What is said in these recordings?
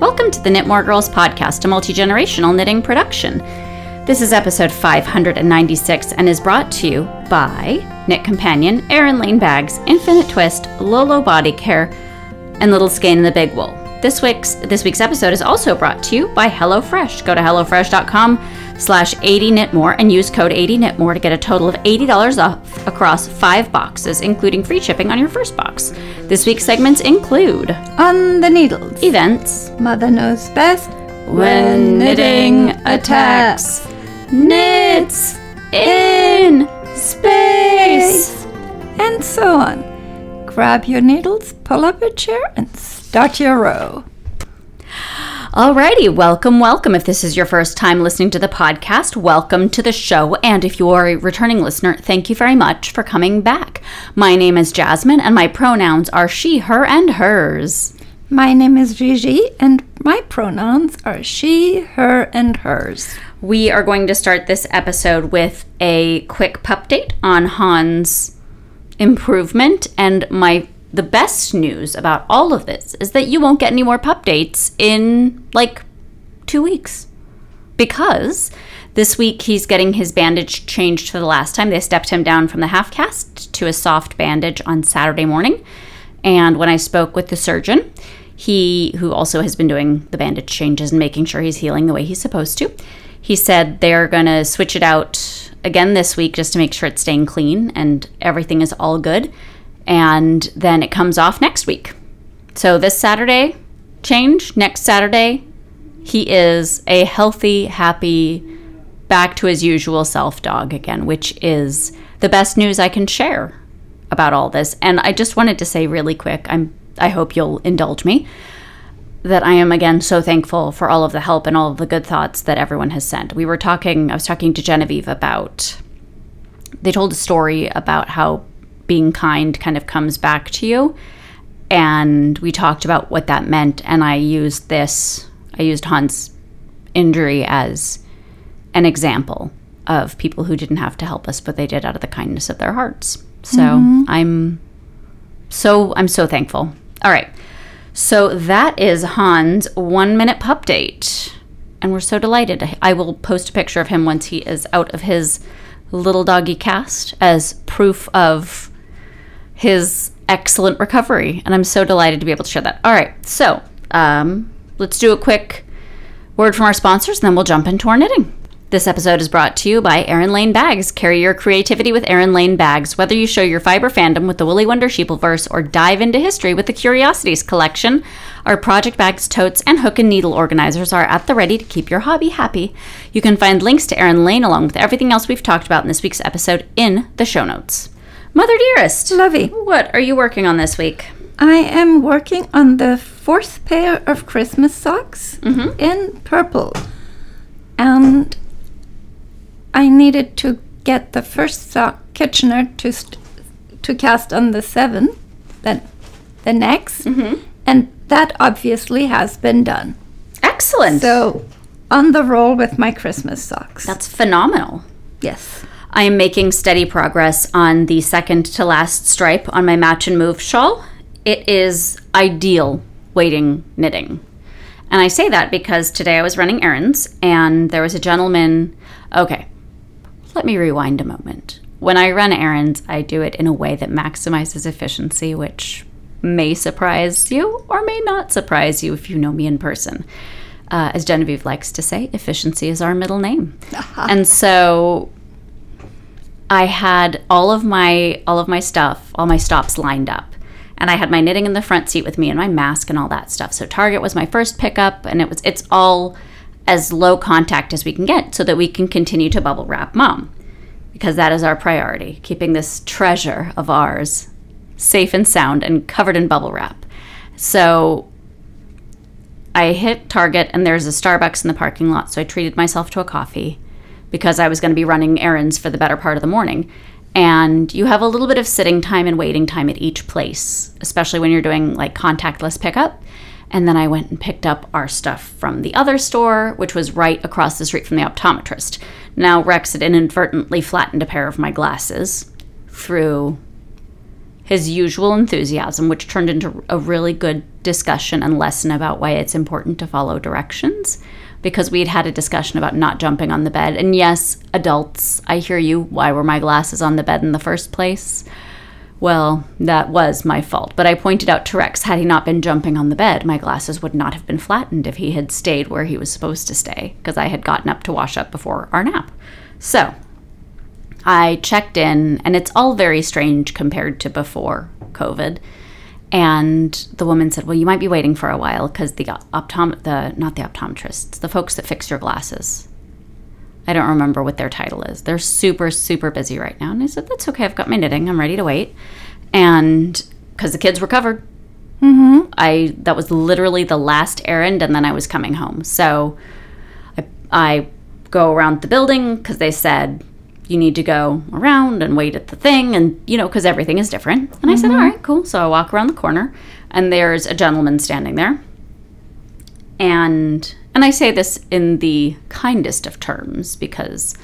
Welcome to the Knitmore Girls podcast, a multi generational knitting production. This is episode 596 and is brought to you by knitCompanion, Erin Lane Bags, Infinite Twist, Lolo Body Care, and Little Skein in the Big Wool. This week's this week's episode is also brought to you by HelloFresh. Go to hellofresh.com slash 80knitmore and use code 80knitmore to get a total of $80 off across five boxes, including free shipping on your first box. This week's segments include On the needles. events, Mother knows best when knitting attacks, knits in space. and so on. Grab your needles, pull up a chair, and start your row. Alrighty, welcome, welcome. If this is your first time listening to the podcast, welcome to the show. And if you are a returning listener, thank you very much for coming back. My name is Jasmine, and my pronouns are she, her, and hers. My name is Gigi, and my pronouns are she, her, and hers. We are going to start this episode with a quick pup date on Han's improvement and my the best news about all of this is that you won't get any more pup dates in like 2 weeks because this week he's getting his bandage changed for the last time. They stepped him down from the half cast to a soft bandage on Saturday morning. And when I spoke with the surgeon, he, who also has been doing the bandage changes and making sure he's healing the way he's supposed to, he said they're going to switch it out again this week just to make sure it's staying clean and everything is all good. And then it comes off next week. So this Saturday, change. Next Saturday, he is a healthy, happy, back to his usual self dog again, which is the best news I can share about all this. And I just wanted to say really quick, I'm I hope you'll indulge me that I am again so thankful for all of the help and all of the good thoughts that everyone has sent. We were talking I was talking to Genevieve about they told a story about how being kind kind of comes back to you and we talked about what that meant and I used this I used Hans injury as an example of people who didn't have to help us but they did out of the kindness of their hearts. So mm-hmm. I'm so I'm so thankful. All right. So that is Hans' one minute pup date. And we're so delighted. I will post a picture of him once he is out of his little doggy cast as proof of his excellent recovery. And I'm so delighted to be able to share that. All right. So um, let's do a quick word from our sponsors, and then we'll jump into our knitting. This episode is brought to you by Erin Lane Bags. Carry your creativity with Erin Lane Bags. Whether you show your fiber fandom with the Woolly Wonder Sheepleverse or dive into history with the Curiosities collection, our project bags, totes, and hook and needle organizers are at the ready to keep your hobby happy. You can find links to Erin Lane along with everything else we've talked about in this week's episode in the show notes. Mother dearest, Lovey, what are you working on this week? I am working on the fourth pair of Christmas socks mm-hmm. in purple. And I needed to get the first sock Kitchener to st- to cast on the seventh, then the next, mm-hmm. and that obviously has been done. Excellent. So, on the roll with my Christmas socks. That's phenomenal. yes. I am making steady progress on the second to last stripe on my match and move shawl. It is ideal waiting knitting. And I say that because today I was running errands and there was a gentleman. Okay, let me rewind a moment. When I run errands, I do it in a way that maximizes efficiency, which may surprise you or may not surprise you if you know me in person. Uh, as Genevieve likes to say, efficiency is our middle name. and so I had all of my all of my stuff, all my stops lined up. And I had my knitting in the front seat with me and my mask and all that stuff. So Target was my first pickup and it was it's all as low contact as we can get so that we can continue to bubble wrap mom. Because that is our priority, keeping this treasure of ours safe and sound and covered in bubble wrap. So I hit Target and there's a Starbucks in the parking lot, so I treated myself to a coffee because I was going to be running errands for the better part of the morning. And you have a little bit of sitting time and waiting time at each place, especially when you're doing like contactless pickup. And then I went and picked up our stuff from the other store, which was right across the street from the optometrist. Now, Rex had inadvertently flattened a pair of my glasses through his usual enthusiasm, which turned into a really good discussion and lesson about why it's important to follow directions. Because we'd had a discussion about not jumping on the bed. And yes, adults, I hear you. Why were my glasses on the bed in the first place? Well, that was my fault. But I pointed out to Rex, had he not been jumping on the bed, my glasses would not have been flattened if he had stayed where he was supposed to stay, because I had gotten up to wash up before our nap. So I checked in, and it's all very strange compared to before COVID. And the woman said, "Well, you might be waiting for a while because the optom the not the optometrists, the folks that fix your glasses. I don't remember what their title is. They're super super busy right now." And I said, "That's okay. I've got my knitting. I'm ready to wait." And because the kids recovered, Mm-hmm. I that was literally the last errand, and then I was coming home. So I, I go around the building because they said you need to go around and wait at the thing, and you know because everything is different. And I said, mm-hmm. all right, cool. So I walk around the corner, and there's a gentleman standing there, and and I say this in the kindest of terms because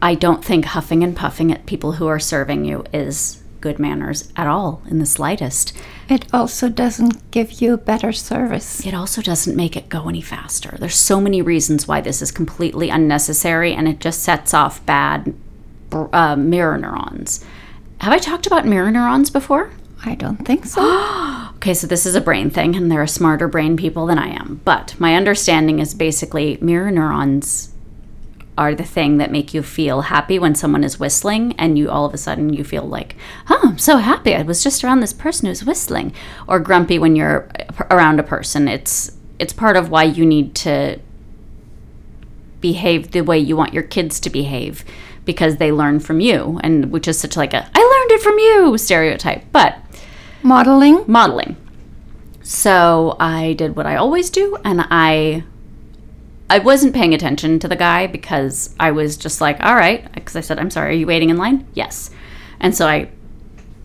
I don't think huffing and puffing at people who are serving you is good manners at all in the slightest. It also doesn't give you better service. It also doesn't make it go any faster. There's so many reasons why this is completely unnecessary and it just sets off bad uh, mirror neurons. Have I talked about mirror neurons before? I don't think so. Okay, so this is a brain thing, and there are smarter brain people than I am. But my understanding is basically mirror neurons are the thing that make you feel happy when someone is whistling and you all of a sudden you feel like oh i'm so happy i was just around this person who's whistling or grumpy when you're around a person it's it's part of why you need to behave the way you want your kids to behave because they learn from you and which is such like a i learned it from you stereotype but Modeling. modeling. So I did what I always do, and I I wasn't paying attention to the guy because I was just like, all right, because I said, I'm sorry, are you waiting in line? Yes. And so I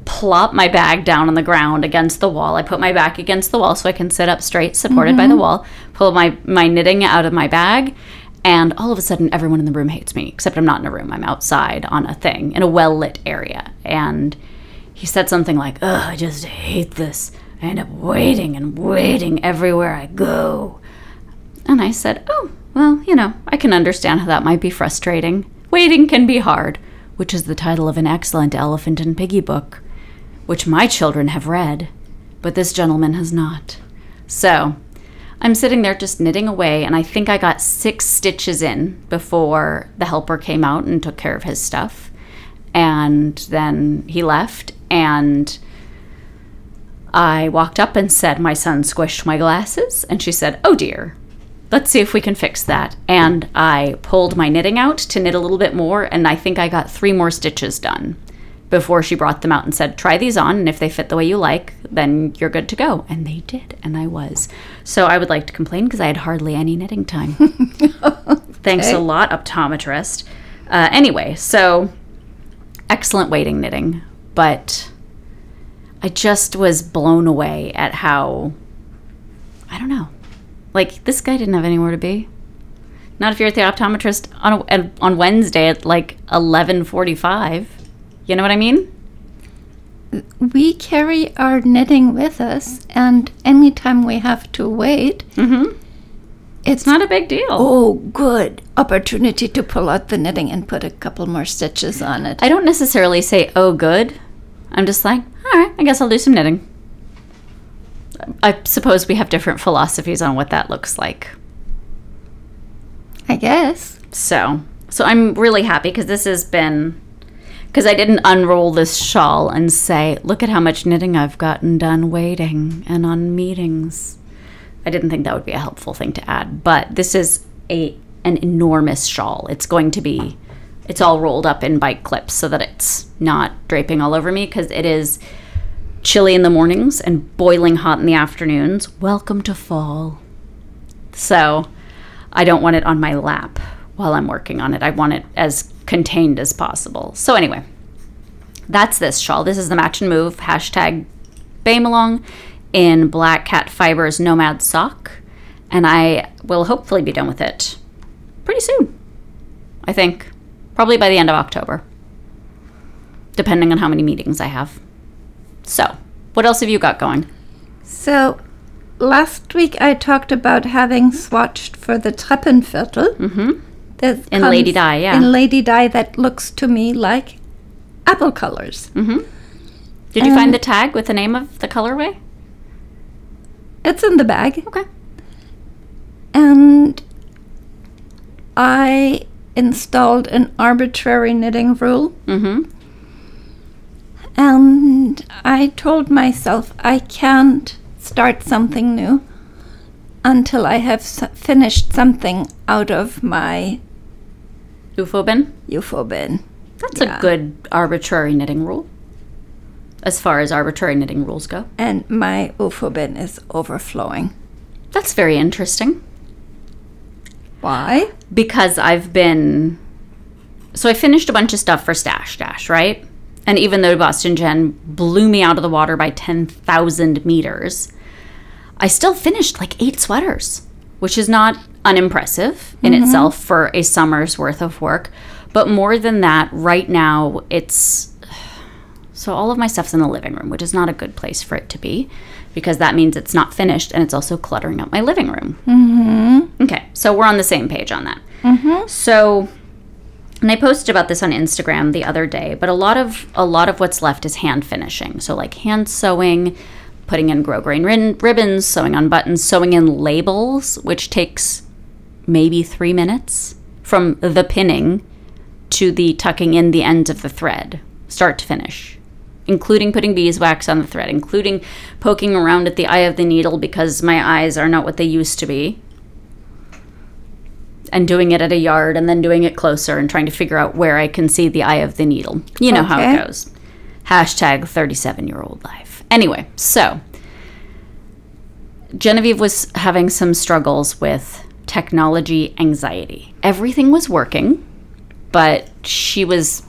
plop my bag down on the ground against the wall. I put my back against the wall so I can sit up straight, supported by the mm-hmm. wall, pull my, my knitting out of my bag, and all of a sudden everyone in the room hates me, except I'm not in a room. I'm outside on a thing in a well lit area. And he said something like, Ugh, I just hate this. I end up waiting and waiting everywhere I go. And I said, Oh, well, you know, I can understand how that might be frustrating. Waiting can be hard, which is the title of an excellent Elephant and Piggy book, which my children have read, but this gentleman has not. So, I'm sitting there just knitting away, and I think I got six stitches in before the helper came out and took care of his stuff. And then he left, and I walked up and said, My son squished my glasses. And she said, Oh dear, let's see if we can fix that. And I pulled my knitting out to knit a little bit more, and I think I got three more stitches done before she brought them out and said, Try these on, and if they fit the way you like, then you're good to go. And they did, and I was. So I would like to complain because I had hardly any knitting time. Thanks a lot, optometrist. Uh, anyway, so excellent waiting knitting, but I just was blown away at how, I don't know, like this guy didn't have anywhere to be. Not if you're at the optometrist on a, on Wednesday at like eleven forty five. You know what I mean? We carry our knitting with us, and anytime we have to wait, Mm-hmm. it's It's not a big deal. Oh, good opportunity to pull out the knitting and put a couple more stitches on it. I don't necessarily say, oh, good. I'm just like, all right, I guess I'll do some knitting. I suppose we have different philosophies on what that looks like. I guess. So, so I'm really happy because this has been because I didn't unroll this shawl and say, "Look at how much knitting I've gotten done waiting and on meetings." I didn't think that would be a helpful thing to add, but this is a an enormous shawl. It's going to be it's all rolled up in bike clips so that it's not draping all over me because it is chilly in the mornings and boiling hot in the afternoons. Welcome to fall. So, I don't want it on my lap while I'm working on it. I want it as contained as possible. So anyway, that's this shawl. This is the Match and Move hashtag Baymalong in Black Cat Fibers Nomad Sock. And I will hopefully be done with it pretty soon. I think. Probably by the end of October. Depending on how many meetings I have. So, what else have you got going? So, last week I talked about having swatched for the Treppenviertel. Mm-hmm. In Lady Di, yeah. In Lady Di, that looks to me like apple colors. Mm-hmm. Did you Um, find the tag with the name of the colorway? It's in the bag. Okay. And I installed an arbitrary knitting rule. Mm-hmm. And I told myself I can't start something new until I have s- finished something out of my UFO bin? UFO bin. That's Yeah. a good arbitrary knitting rule. As far as arbitrary knitting rules go. And my UFO bin is overflowing. That's very interesting. Why? because I've been so I finished a bunch of stuff for Stash Dash, right? And even though Boston Jen blew me out of the water by 10,000 meters, I still finished like eight sweaters, which is not unimpressive in itself for a summer's worth of work. But more than that, right now, it's so all of my stuff's in the living room, which is not a good place for it to be because that means it's not finished and it's also cluttering up my living room. Mm-hmm. Okay, so we're on the same page on that. Mm-hmm. So, and I posted about this on Instagram the other day, but a lot of a lot of what's left is hand finishing. So like hand sewing, putting in grosgrain ribbons, sewing on buttons, sewing in labels, which takes maybe three minutes from the pinning to the tucking in the ends of the thread, start to finish, including putting beeswax on the thread, including poking around at the eye of the needle because my eyes are not what they used to be, and doing it at a yard and then doing it closer and trying to figure out where I can see the eye of the needle. You know how it goes. Hashtag 37 year old life. Anyway, so Genevieve was having some struggles with technology anxiety. Everything was working, but she was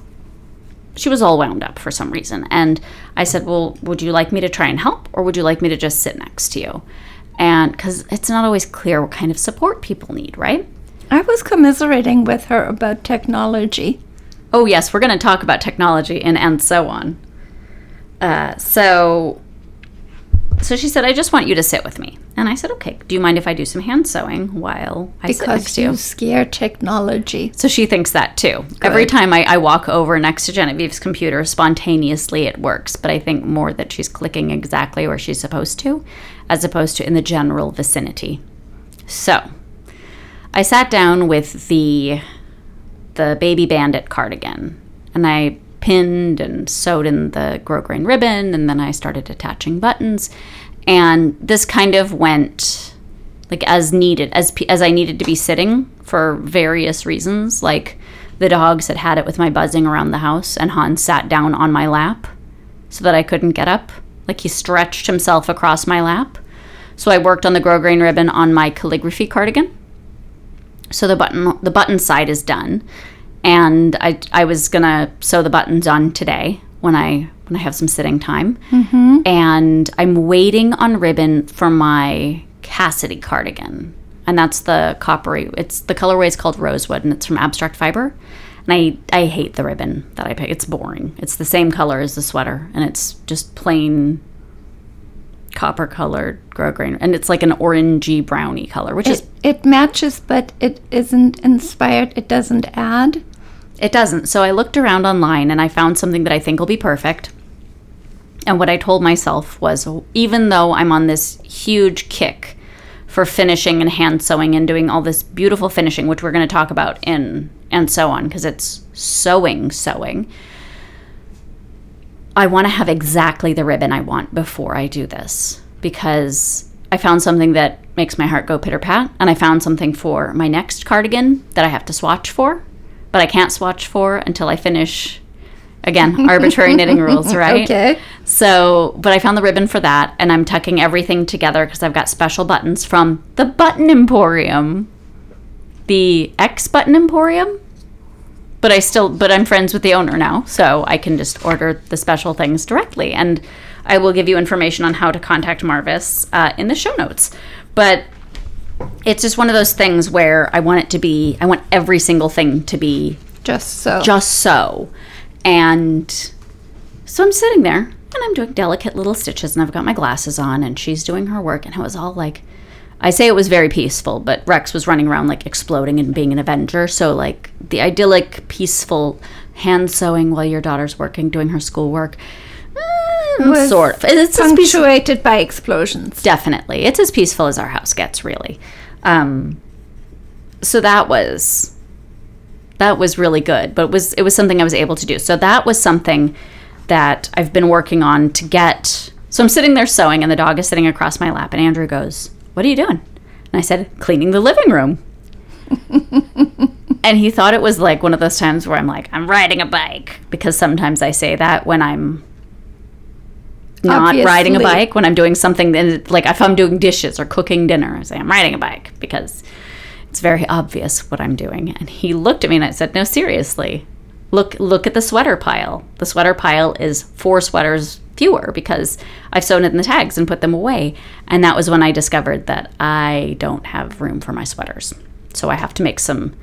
she was all wound up for some reason. And I said, "Well, would you like me to try and help or would you like me to just sit next to you?" And cuz it's not always clear what kind of support people need, right? I was commiserating with her about technology. Oh yes, we're going to talk about technology and and so on. Uh, so, so she said, "I just want you to sit with me," and I said, "Okay. Do you mind if I do some hand sewing while I sit next Because to you?" you scare technology. So she thinks that too. Every time I, I walk over next to Genevieve's computer, spontaneously it works, but I think more that she's clicking exactly where she's supposed to, as opposed to in the general vicinity. So, I sat down with the the baby bandit cardigan, and I pinned and sewed in the grosgrain ribbon, and then I started attaching buttons, and this kind of went like as needed as as I needed to be sitting for various reasons like the dogs had had it with my buzzing around the house and Hans sat down on my lap so that I couldn't get up. Like he stretched himself across my lap. So I worked on the grosgrain ribbon on my calligraphy cardigan so the button the button side is done and I I was going to sew the buttons on today when I when I have some sitting time mm-hmm. and I'm waiting on ribbon for my Cassidy cardigan, and that's the coppery. It's the colorway is called rosewood, and it's from Abstract Fiber. And I I hate the ribbon that I pick. It's boring. It's the same color as the sweater, and it's just plain copper colored grosgrain, and it's like an orangey browny color, which is It, it matches, but it isn't inspired. It doesn't add. It doesn't. So I looked around online and I found something that I think will be perfect. And what I told myself was even though I'm on this huge kick for finishing and hand sewing and doing all this beautiful finishing, which we're going to talk about in and so on, because it's sewing, sewing. I want to have exactly the ribbon I want before I do this because I found something that makes my heart go pitter pat, and I found something for my next cardigan that I have to swatch for, but I can't swatch for until I finish. Again, arbitrary knitting rules, right? Okay. So, but I found the ribbon for that, and I'm tucking everything together because I've got special buttons from the Button Emporium, the X Button Emporium. But I still, but I'm friends with the owner now, so I can just order the special things directly, and I will give you information on how to contact Marvis uh, in the show notes. But it's just one of those things where I want it to be, I want every single thing to be Just so. just so. And so I'm sitting there and I'm doing delicate little stitches and I've got my glasses on and she's doing her work and it was all like I say it was very peaceful, but Rex was running around like exploding and being an Avenger. So like the idyllic, peaceful hand sewing while your daughter's working, doing her schoolwork. mm, Was sort of. It's punctuated by explosions. Definitely, it's as peaceful as our house gets, really. Um, so that was that was really good, but it was it was something I was able to do. So that was something that I've been working on to get. So I'm sitting there sewing, and the dog is sitting across my lap, and Andrew goes, "What are you doing?" And I said, "Cleaning the living room." and he thought it was like one of those times where I'm like, "I'm riding a bike," because sometimes I say that when I'm not riding a bike when I'm doing something like if I'm doing dishes or cooking dinner, I say I'm riding a bike because it's very obvious what I'm doing. And he looked at me and I said, "No, seriously. Look look at the sweater pile. The sweater pile is four sweaters fewer because I've sewn it in the tags and put them away." And that was when I discovered that I don't have room for my sweaters. So I have to make some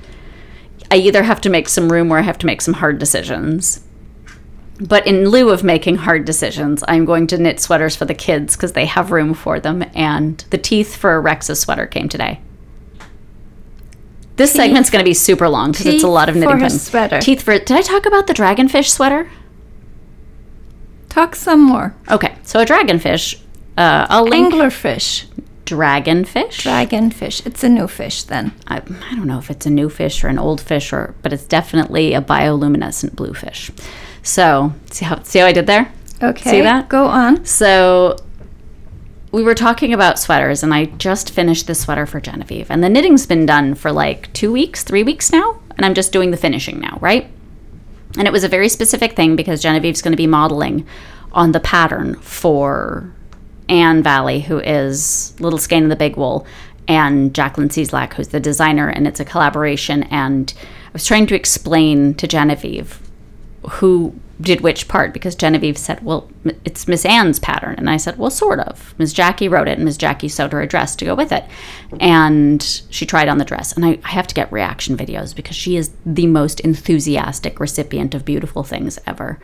I either have to make some room or I have to make some hard decisions. But in lieu of making hard decisions, I'm going to knit sweaters for the kids because they have room for them. And the teeth for Rex's sweater came today. This segment's going to be super long because it's a lot of knitting. her puns. sweater. Teeth for. Did I talk about the dragonfish sweater? Talk some more. Okay, so a dragonfish. Uh, I'll link Anglerfish. dragonfish. Dragonfish. It's a new fish then. I, I don't know if it's a new fish or an old fish, or but it's definitely a bioluminescent blue fish. So see how see how I did there. Okay. See that? Go on. So we were talking about sweaters, and I just finished this sweater for Genevieve, and the knitting's been done for like two weeks, three weeks now, and I'm just doing the finishing now, right? And it was a very specific thing because Genevieve's going to be modeling on the pattern for Anne Valley, who is Little Skein of the Big Wool, and Jacqueline Cieslak, who's the designer, and it's a collaboration. And I was trying to explain to Genevieve who did which part because Genevieve said, "Well, it's Miss Anne's pattern," and I said, "Well, sort of." Miss Jackie wrote it, and Miss Jackie sewed her dress to go with it, and she tried on the dress. And I, I have to get reaction videos because she is the most enthusiastic recipient of beautiful things ever.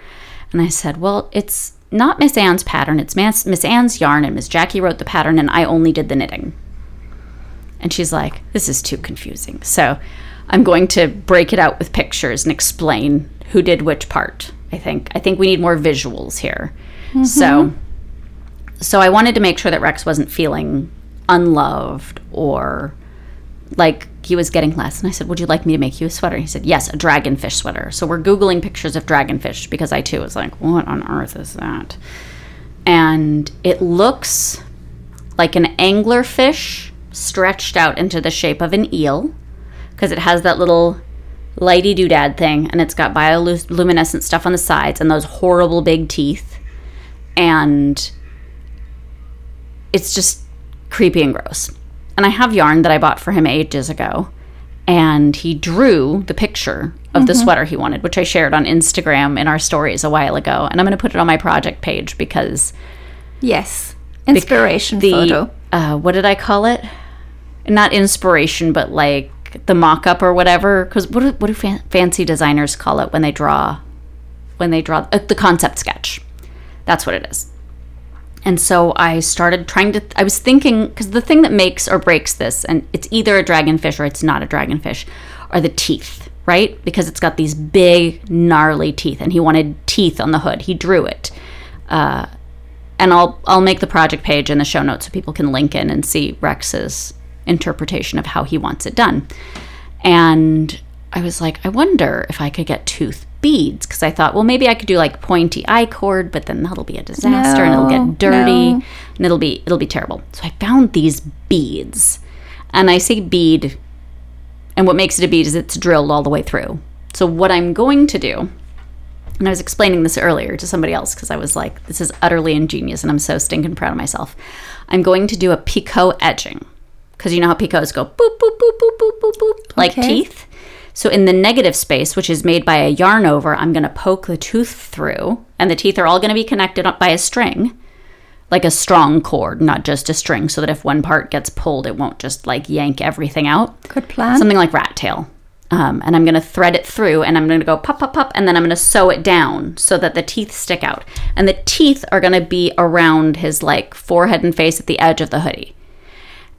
And I said, "Well, it's not Miss Anne's pattern; it's Miss Anne's yarn, and Miss Jackie wrote the pattern, and I only did the knitting." And she's like, this is too confusing. So I'm going to break it out with pictures and explain who did which part. I think I think we need more visuals here. So mm-hmm. so I wanted to make sure that Rex wasn't feeling unloved or like he was getting less. And I said, Would you like me to make you a sweater? He said, Yes, a dragonfish sweater. So we're Googling pictures of dragonfish because I too was like, What on earth is that? And it looks like an anglerfish stretched out into the shape of an eel because it has that little lighty doodad thing and it's got bioluminescent stuff on the sides and those horrible big teeth. And it's just creepy and gross. And I have yarn that I bought for him ages ago. And he drew the picture of the sweater he wanted, which I shared on Instagram in our stories a while ago. And I'm going to put it on my project page because Yes. Inspiration the photo. uh, what did I call it? Not inspiration, but like the mock-up or whatever. Because what do, what do fan- fancy designers call it when they draw? When they draw uh, the concept sketch, that's what it is. And so I started trying to. I was thinking because the thing that makes or breaks this, and it's either a dragonfish or it's not a dragonfish, are the teeth, right? Because it's got these big, gnarly teeth, and he wanted teeth on the hood. He drew it. Uh, and I'll I'll make the project page in the show notes so people can link in and see Rex's interpretation of how he wants it done. And I was like, I wonder if I could get tooth beads because I thought, well, maybe I could do like pointy I cord, but then that'll be a disaster and it'll get dirty no. and it'll be it'll be terrible. So I found these beads, and I say bead, and what makes it a bead is it's drilled all the way through. So what I'm going to do and I was explaining this earlier to somebody else because I was like, this is utterly ingenious and I'm so stinking proud of myself. I'm going to do a picot edging because you know how picots go boop, boop, boop, boop, boop, boop, boop, like teeth. So in the negative space, which is made by a yarn over, I'm going to poke the tooth through and the teeth are all going to be connected up by a string, like a strong cord, not just a string, so that if one part gets pulled, it won't just like yank everything out Good plan. something like rat tail. Um, and I'm going to thread it through and I'm going to go pop, pop, pop, and then I'm going to sew it down so that the teeth stick out. And the teeth are going to be around his like forehead and face at the edge of the hoodie.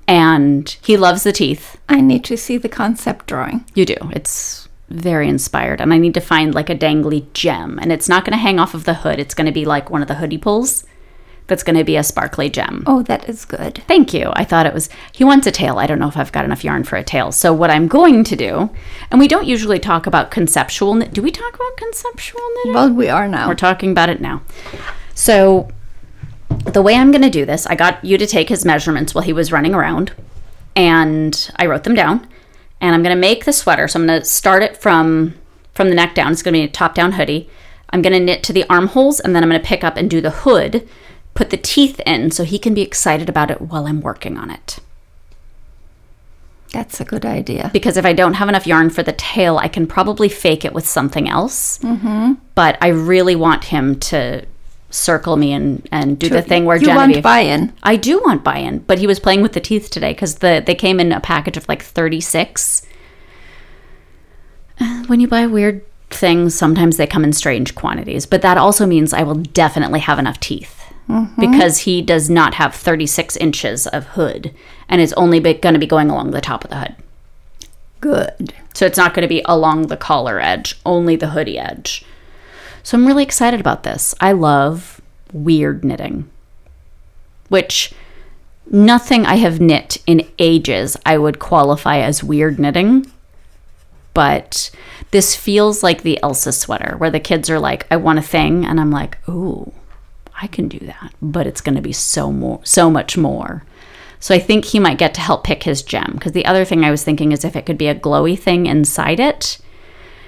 And he loves the teeth. I need to see the concept drawing. You do. It's very inspired. And I need to find like a dangly gem. And it's not going to hang off of the hood, it's going to be like one of the hoodie pulls that's going to be a sparkly gem. Oh, that is good. Thank you. I thought it was, he wants a tail. I don't know if I've got enough yarn for a tail. So, what I'm going to do, and we don't usually talk about conceptual knit. Do we talk about conceptual knitting? Well, we are now. We're talking about it now. So, the way I'm going to do this, I got you to take his measurements while he was running around, and I wrote them down. And I'm going to make the sweater. So I'm going to start it from from the neck down. It's going to be a top down hoodie. I'm going to knit to the armholes, and then I'm going to pick up and do the hood, put the teeth in, so he can be excited about it while I'm working on it. That's a good idea. Because if I don't have enough yarn for the tail, I can probably fake it with something else. Mm-hmm. But I really want him to circle me and, and do the thing where you Genevieve. want buy-in. I do want buy-in, but he was playing with the teeth today because the they came in a package of like thirty six. When you buy weird things, sometimes they come in strange quantities, but that also means I will definitely have enough teeth mm-hmm. because he does not have thirty six inches of hood, and it's only going to be going along the top of the hood. Good. So it's not going to be along the collar edge, only the hoodie edge. So I'm really excited about this. I love weird knitting, which nothing I have knit in ages I would qualify as weird knitting. But this feels like the Elsa sweater where the kids are like, I want a thing. And I'm like, ooh, I can do that. But it's going to be so more, so much more. So I think he might get to help pick his gem. Because the other thing I was thinking is if it could be a glowy thing inside it,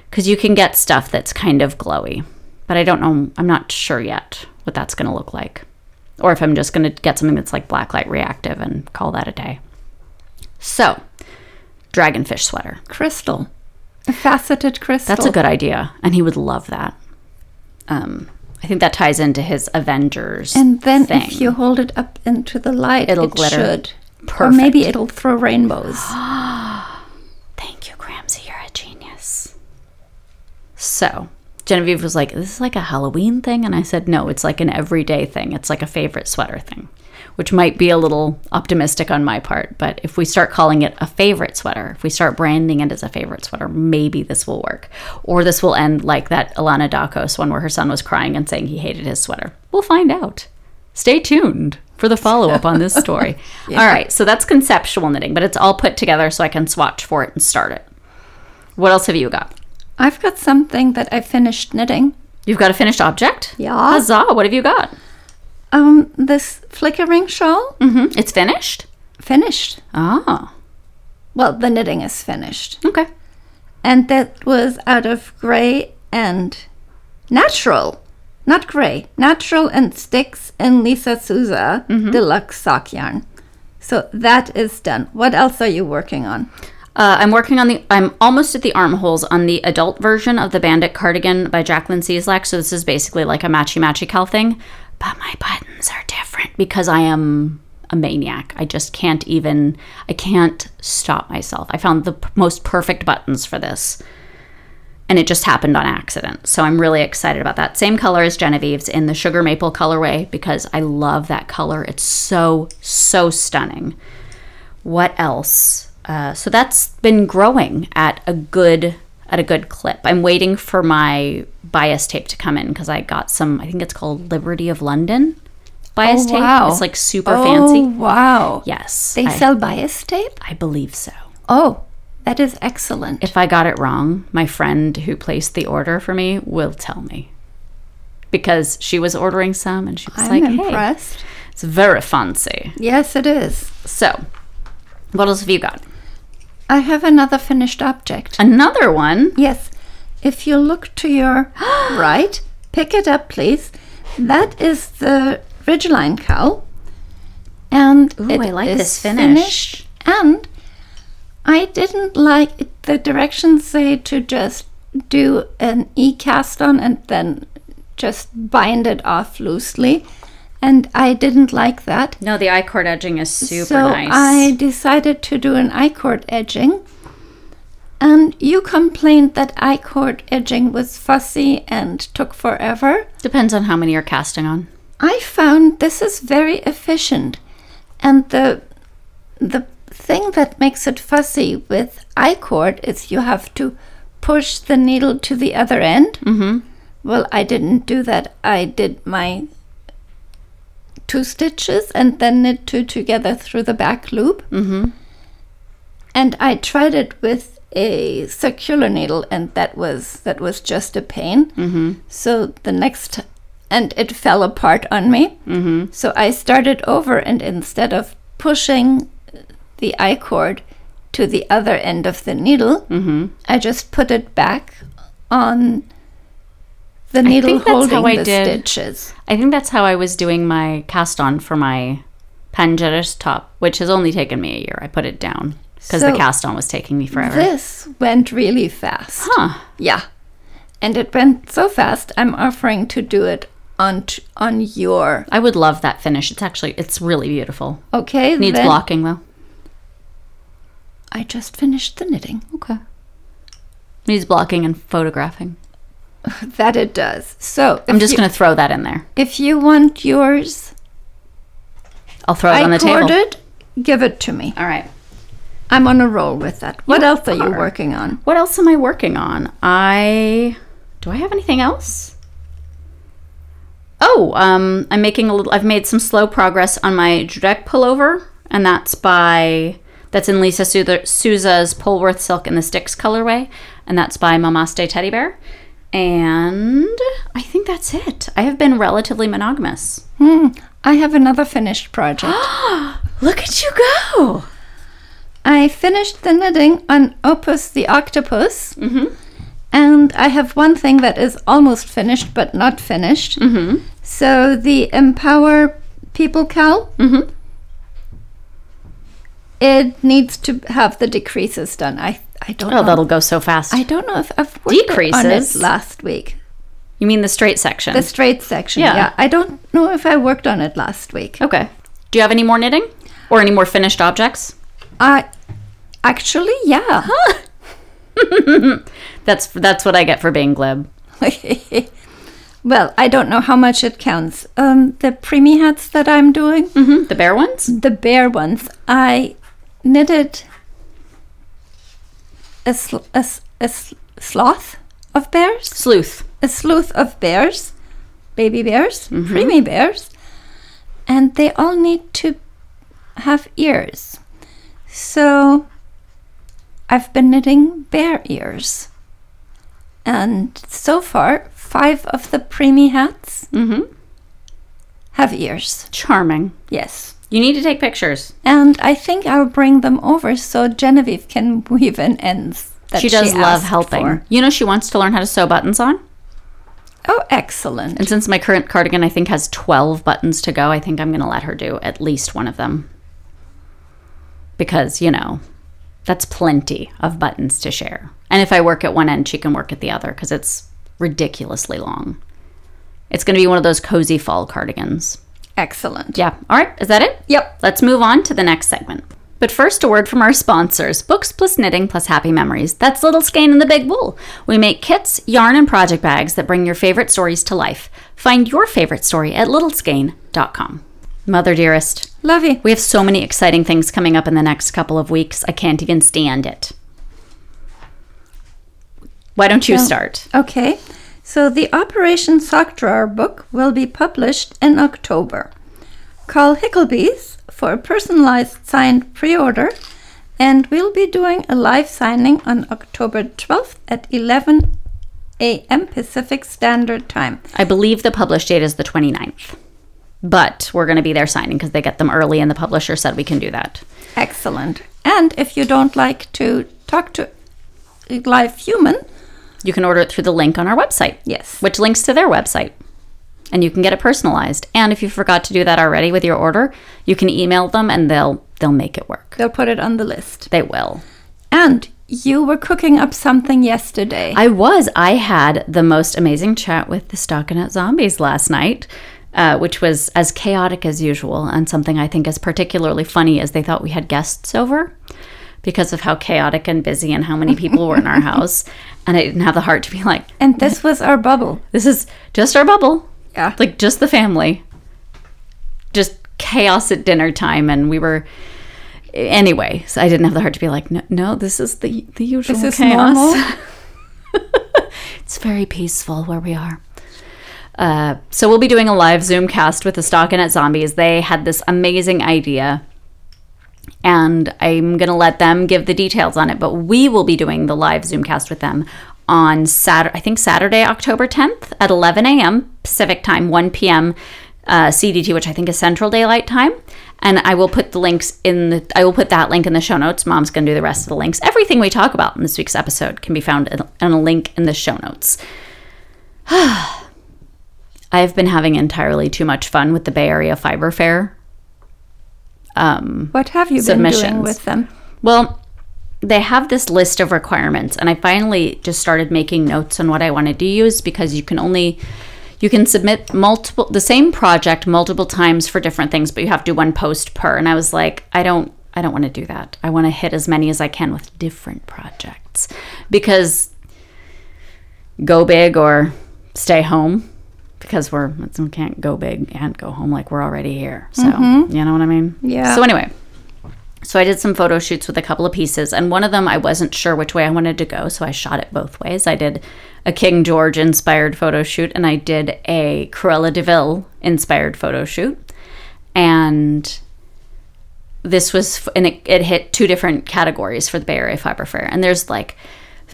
because you can get stuff that's kind of glowy. But I don't know, I'm not sure yet what that's going to look like. Or if I'm just going to get something that's like blacklight reactive and call that a day. So, dragonfish sweater. Crystal. A faceted crystal. That's a good idea. And he would love that. Um, I think that ties into his Avengers. And then thing. if you hold it up into the light, It'll it glitter. should. Or maybe it'll throw rainbows. Thank you, Gramsci. You're a genius. So, Genevieve was like, This is like a Halloween thing. And I said, No, it's like an everyday thing. It's like a favorite sweater thing, which might be a little optimistic on my part. But if we start calling it a favorite sweater, if we start branding it as a favorite sweater, maybe this will work. Or this will end like that Alana Dakos one where her son was crying and saying he hated his sweater. We'll find out. Stay tuned for the follow up on this story. All right, so that's conceptual knitting, but it's all put together so I can swatch for it and start it. What else have you got? I've got something that I finished knitting. You've got a finished object? Yeah. Huzzah, what have you got? Um, this flickering shawl Mm-hmm. It's finished? finished. Oh, Well, the knitting is finished. okay. And that was out of gray and natural. Not gray. Natural and sticks and Lisa Souza deluxe sock yarn. So that is done. What else are you working on? Uh, I'm working on the. I'm almost at the armholes on the adult version of the Bandit cardigan by Jacqueline Cieslak. So this is basically like a matchy matchy cal thing, but my buttons are different because I am a maniac. I just can't even. I can't stop myself. I found the p- most perfect buttons for this, and it just happened on accident. So I'm really excited about that. Same color as Genevieve's in the sugar maple colorway because I love that color. It's so so stunning what else uh, so that's been growing at a good at a good clip i'm waiting for my bias tape to come in because i got some i think it's called liberty of london bias Oh, tape wow. it's like super Oh, fancy wow. yes They I, sell bias tape? I believe so Oh, that is excellent. if i got it wrong my friend who placed the order for me will tell me because she was ordering some and she was I'm like hey impressed. it's very fancy Yes, it is. so what else have you got I have another finished object. another one Yes. If you look to your right, pick it up, please. That is the Ridgeline cowl. And Ooh, it I like is this finish. And I didn't like it. the directions say to just do an e cast on and then just bind it off loosely. And I didn't like that. No, the I-cord edging is super so nice. I decided to do an I-cord edging. And you complained that I cord edging was fussy and took forever. Depends on how many you're casting on. I found this is very efficient. And the the thing that makes it fussy with I cord is you have to push the needle to the other end. Mm-hmm. Well, I didn't do that. I did my two stitches and then knit two together through the back loop. Mm-hmm. And I tried it with a circular needle and that was that was just a pain. Mm-hmm. So the next and it fell apart on me. Mm-hmm. So I started over and instead of pushing the I cord to the other end of the needle, Mm-hmm. I just put it back on the needle think that's holding how I did- stitches. I think that's how I was doing my cast on for my Pangeris top, which has only taken me a year. I put it down because the cast on was taking me forever. This went really fast. huh. Yeah. And it went so fast, I'm offering to do it on t- on your. I would love that finish. It's actually it's really beautiful. Okay, Needs then blocking though. I just finished the knitting. Okay. Needs blocking and photographing. That it does. So I'm just gonna throw that in there. If you want yours, I'll throw it on I the table. give it to me. All right. I'm on a roll with that. What You else are you working on? What else am I working on? I do I have anything else? Oh, um, I'm making a little. I've made some slow progress on my Drek pullover, and that's by that's in Lisa Souza's Polworth Silk in the Sticks colorway, and that's by Mamaste Teddy Bear. And I think that's it. I have been relatively monogamous. Hmm, I have another finished project. Look at you go! I finished the knitting on Opus the Octopus. Mm-hmm. And I have one thing that is almost finished but not finished. Mm-hmm. So the Empower People Cow, Mm-hmm. it needs to have the decreases done. I I don't Oh, know. that'll go so fast. I don't know if I've worked on it Decreases? last week. you mean the straight section? The straight section. Yeah. Yeah. I don't know if I worked on it last week. Okay. Do you have any more knitting or any more finished objects? I actually, yeah. That's that's what I get for being glib. well, I don't know how much it counts. Um, the preemie hats that I'm doing, Mm-hmm. The bear ones. the bear ones, I knitted a, sl- a, s- a s- sloth of bears, Sleuth. a sleuth of bears, baby bears, preemie bears, and they all need to have ears. So I've been knitting bear ears. And so far, five of the preemie hats Mm-hmm. have ears. Charming. Yes. You need to take pictures. And I think I'll bring them over so Genevieve can weave in ends. That she does love asked helping. for. You know she wants to learn how to sew buttons on. Oh, excellent. And since my current cardigan I think has 12 buttons to go, I think I'm going to let her do at least one of them. Because, you know, that's plenty of buttons to share. And if I work at one end, she can work at the other because it's ridiculously long. It's going to be one of those cozy fall cardigans. Excellent. Yeah. All right. Is that it? Yep. Let's move on to the next segment. But first, a word from our sponsors Books plus Knitting plus Happy Memories. That's Little Skein and the Big Wool. We make kits, yarn, and project bags that bring your favorite stories to life. Find your favorite story at littleskein.com. Mother dearest, Love you. we have so many exciting things coming up in the next couple of weeks. I can't even stand it. Why don't you Well- start? Okay. So the Operation Sock Drawer book will be published in October. Call Hicklebees for a personalized signed pre-order and we'll be doing a live signing on October 12th at 11 a.m. Pacific Standard Time. I believe the published date is the 29th. But we're going to be there signing because they get them early, and the publisher said we can do that. Excellent. And if you don't like to talk to a live human, You can order it through the link on our website, yes. which links to their website. And you can get it personalized. And if you forgot to do that already with your order, you can email them and they'll they'll make it work. They'll put it on the list. They will. And you were cooking up something yesterday. I was. I had the most amazing chat with the Stockinette Zombies last night, uh, which was as chaotic as usual and something I think is particularly funny as they thought we had guests over. Because of how chaotic and busy and how many people were in our house. And I didn't have the heart to be like, And this was our bubble. this is just our bubble. Yeah. Like just the family. Just chaos at dinner time. And we were, anyway, so I didn't have the heart to be like, no, no this is the, the usual This chaos. it's very peaceful where we are. Uh, so we'll be doing a live Zoom cast with the Stockinette Zombies. They had this amazing idea, and I'm gonna let them give the details on it. But we will be doing the live Zoom cast with them on Saturday. I think Saturday, October 10th at 11 a.m. Pacific time, 1 p.m. Uh, CDT, which I think is Central Daylight Time. And I will put the links in the. I will put that link in the show notes. Mom's gonna do the rest of the links. Everything we talk about in this week's episode can be found in, in a link in the show notes. I've been having entirely too much fun with the Bay Area Fiber Fair. Um, What have you been doing with them? well, they have this list of requirements, and I finally just started making notes on what I wanted to use because you can only you can submit multiple the same project multiple times for different things, but you have to do one post per. And I was like, I don't I don't want to do that. I want to hit as many as I can with different projects because go big or stay home because we're we can't go big and go home like we're already here. So mm-hmm. you know what I mean? Yeah. So anyway, so I did some photo shoots with a couple of pieces, and one of them I wasn't sure which way I wanted to go, so I shot it both ways. I did a King George inspired photo shoot, and I did a Cruella de Vil inspired photo shoot, and this was and it, it hit two different categories for the Bay Area Fiber Fair, and there's like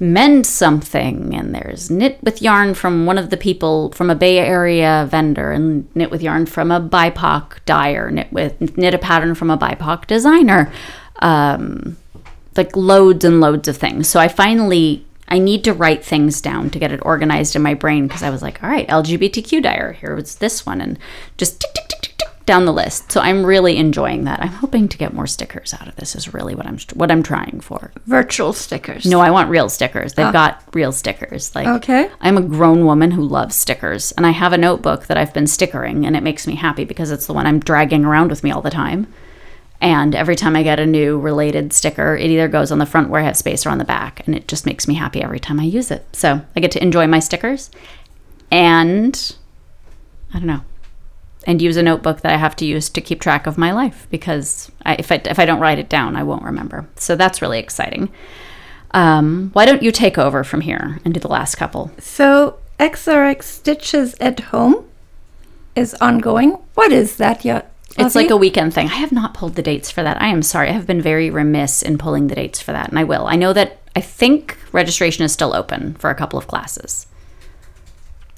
mend something and there's knit with yarn from one of the people from a bay area vendor and knit with yarn from a bipoc dyer knit with knit a pattern from a bipoc designer. Um, like loads and loads of things. So i finally i need to write things down to get it organized in my brain because i was like all right lgbtq dyer here was this one and just tick tick tick down the list so i'm really enjoying that i'm hoping to get more stickers out of this is really what i'm what i'm trying for Virtual stickers. no, I want real stickers. They've oh. got real stickers. Like Okay. I'm a grown woman who loves stickers, and I have a notebook that I've been stickering, and it makes me happy because it's the one I'm dragging around with me all the time. And every time I get a new related sticker, it either goes on the front where I have space or on the back, and it just makes me happy every time I use it. So I get to enjoy my stickers, and I don't know, and use a notebook that I have to use to keep track of my life because I, if I if I don't write it down, I won't remember. So that's really exciting. Um, why don't you take over from here and do the last couple? So XRX Stitches at Home is ongoing. What is that? Yeah. It's like a weekend thing. I have not pulled the dates for that. I am sorry. I have been very remiss in pulling the dates for that, and I will. I know that I think registration is still open for a couple of classes.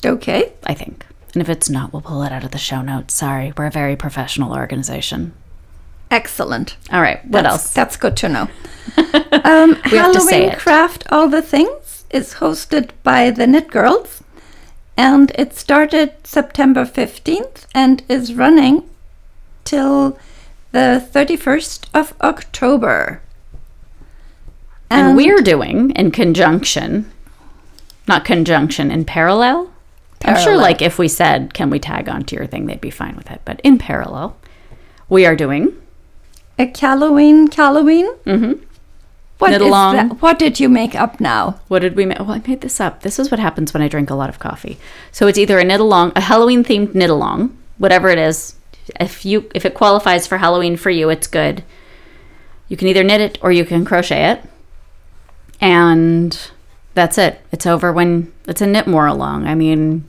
Okay. I think. And if it's not, we'll pull it out of the show notes. Sorry, we're a very professional organization. Excellent. All right, what That's- else? That's good to know. um, We have to say Halloween it. Craft All the Things is hosted by the Knit Girls, and it started September 15th and is running till the 31st of October. And we're doing in conjunction, not conjunction, in parallel. I'm sure, like, if we said, can we tag onto your thing, they'd be fine with it. But in parallel, we are doing a Halloween Halloween. Mhm. What Knit is along. that? What did you make up now? what did we make? Well, I made this up. This is what happens when I drink a lot of coffee. So it's either a knit along, a Halloween themed knit along, whatever it is. If you if it qualifies for Halloween for you, it's good. You can either knit it or you can crochet it. And that's it. It's over when it's a knit more along. I mean,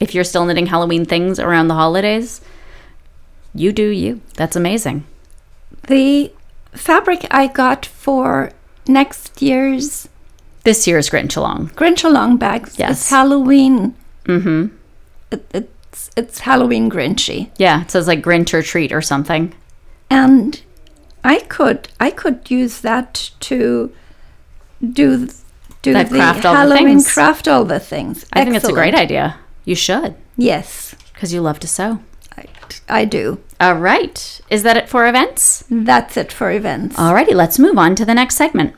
if you're still knitting Halloween things around the holidays, you do you. That's amazing. The fabric I got for next year's This year's Grinch along. Grinch along bags Yes. is Halloween. Mm-hmm. It, it's it's Halloween Grinchy, Yeah, it says like Grinch or treat or something. and I could I could use that to do do That the craft all the Halloween things. craft all the things. I think it's a great idea. You should, Yes, because you love to sew. I, I do. All right. Is that it for events? That's it for events. Alrighty, let's move on to the next segment.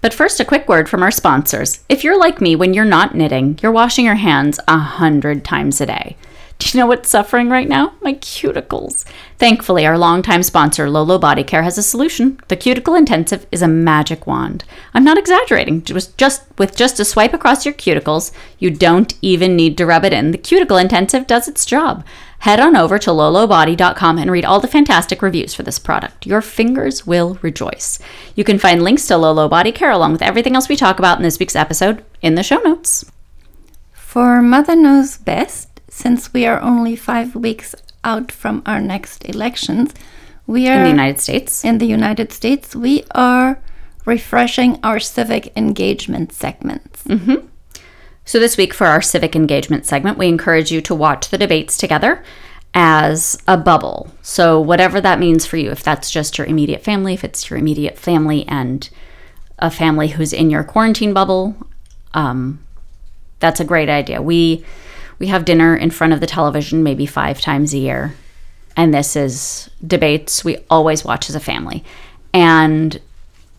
But first, a quick word from our sponsors. If you're like me, when you're not knitting, you're washing your hands a hundred times a day. Do you know what's suffering right now? My cuticles. Thankfully, our longtime sponsor, Lolo Body Care, has a solution. The Cuticle Intensive is a magic wand. I'm not exaggerating. Just, just with just a swipe across your cuticles, you don't even need to rub it in. The Cuticle Intensive does its job. Head on over to lolobody.com and read all the fantastic reviews for this product. Your fingers will rejoice. You can find links to Lolo Body Care along with everything else we talk about in this week's episode in the show notes. For Mother Knows Best, since we are only five weeks out from our next elections, we are In the United States. in the United States, we are refreshing our civic engagement segments. So, this week for our civic engagement segment, we encourage you to watch the debates together as a bubble. So, whatever that means for you, if that's just your immediate family, if it's your immediate family and a family who's in your quarantine bubble, um, that's a great idea. We we have dinner in front of the television maybe five times a year, and this is debates we always watch as a family. And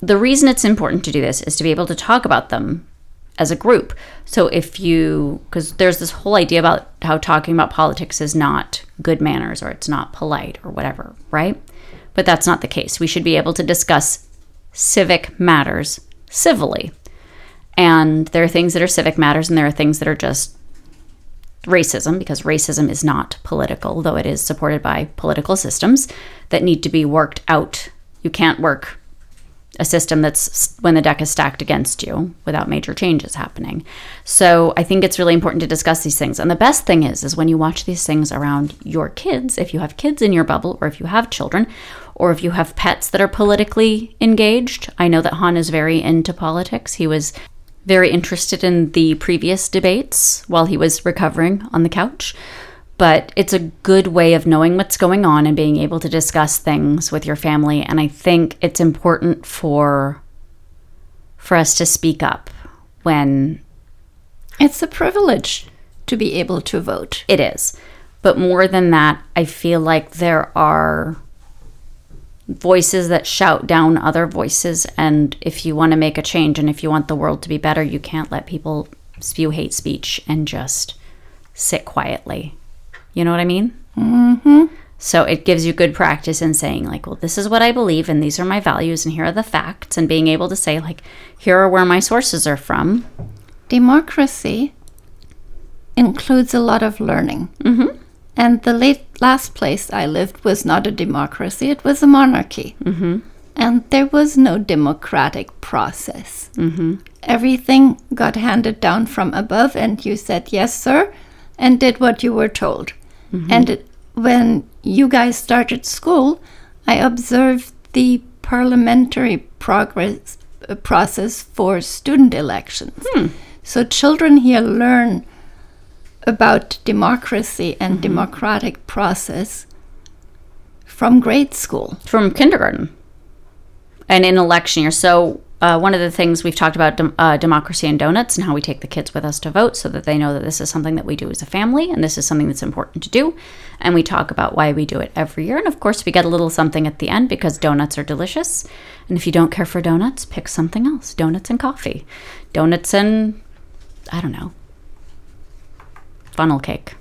the reason it's important to do this is to be able to talk about them as a group. So if you, because there's this whole idea about how talking about politics is not good manners or it's not polite or whatever, right? But that's not the case. We should be able to discuss civic matters civilly. And there are things that are civic matters and there are things that are just racism, because racism is not political, though it is supported by political systems that need to be worked out. You can't work a system that's when the deck is stacked against you without major changes happening. So I think it's really important to discuss these things. And the best thing is is when you watch these things around your kids, if you have kids in your bubble or if you have children or if you have pets that are politically engaged. I know that Han is very into politics. He was very interested in the previous debates while he was recovering on the couch. But it's a good way of knowing what's going on and being able to discuss things with your family. And I think it's important for for us to speak up when It's a privilege to be able to vote. it is. But more than that, I feel like there are voices that shout down other voices. And if you want to make a change and if you want the world to be better, you can't let people spew hate speech and just sit quietly. You know what I mean? Mm-hmm. So it gives you good practice in saying, like, well, this is what I believe and these are my values and here are the facts. And being able to say, like, here are where my sources are from. Democracy includes a lot of learning. Mm-hmm. And the late, last place I lived was not a democracy, it was a monarchy. Mm-hmm. And there was no democratic process. Mm-hmm. Everything got handed down from above, and you said, yes, sir, and did what you were told. And it, when you guys started school, I observed the parliamentary progress uh, process for student elections. So children here learn about democracy and democratic process from grade school. from kindergarten and in election year. So, uh, one of the things we've talked about dem- uh, democracy and donuts and how we take the kids with us to vote so that they know that this is something that we do as a family and this is something that's important to do. And we talk about why we do it every year. And of course, we get a little something at the end because donuts are delicious. And if you don't care for donuts, pick something else donuts and coffee, donuts and I don't know, funnel cake.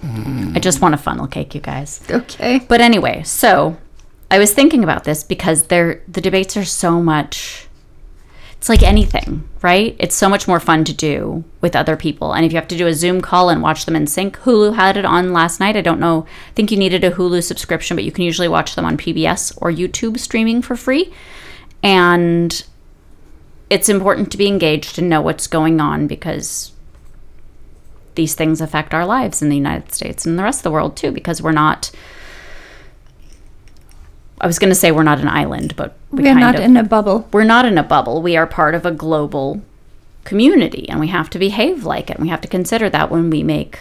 Hmm. I just want a funnel cake, you guys. Okay. But anyway, so I was thinking about this because they're the debates are so much it's like anything, right? It's so much more fun to do with other people. And if you have to do a Zoom call and watch them in sync, Hulu had it on last night. I don't know. I think you needed a Hulu subscription, but you can usually watch them on PBS or YouTube streaming for free. And it's important to be engaged and know what's going on because these things affect our lives in the United States and the rest of the world too, because we're not. I was going to say we're not an island, but we We're kind not of, in a bubble. we're not in a bubble. We are part of a global community, and we have to behave like it. We have to consider that when we make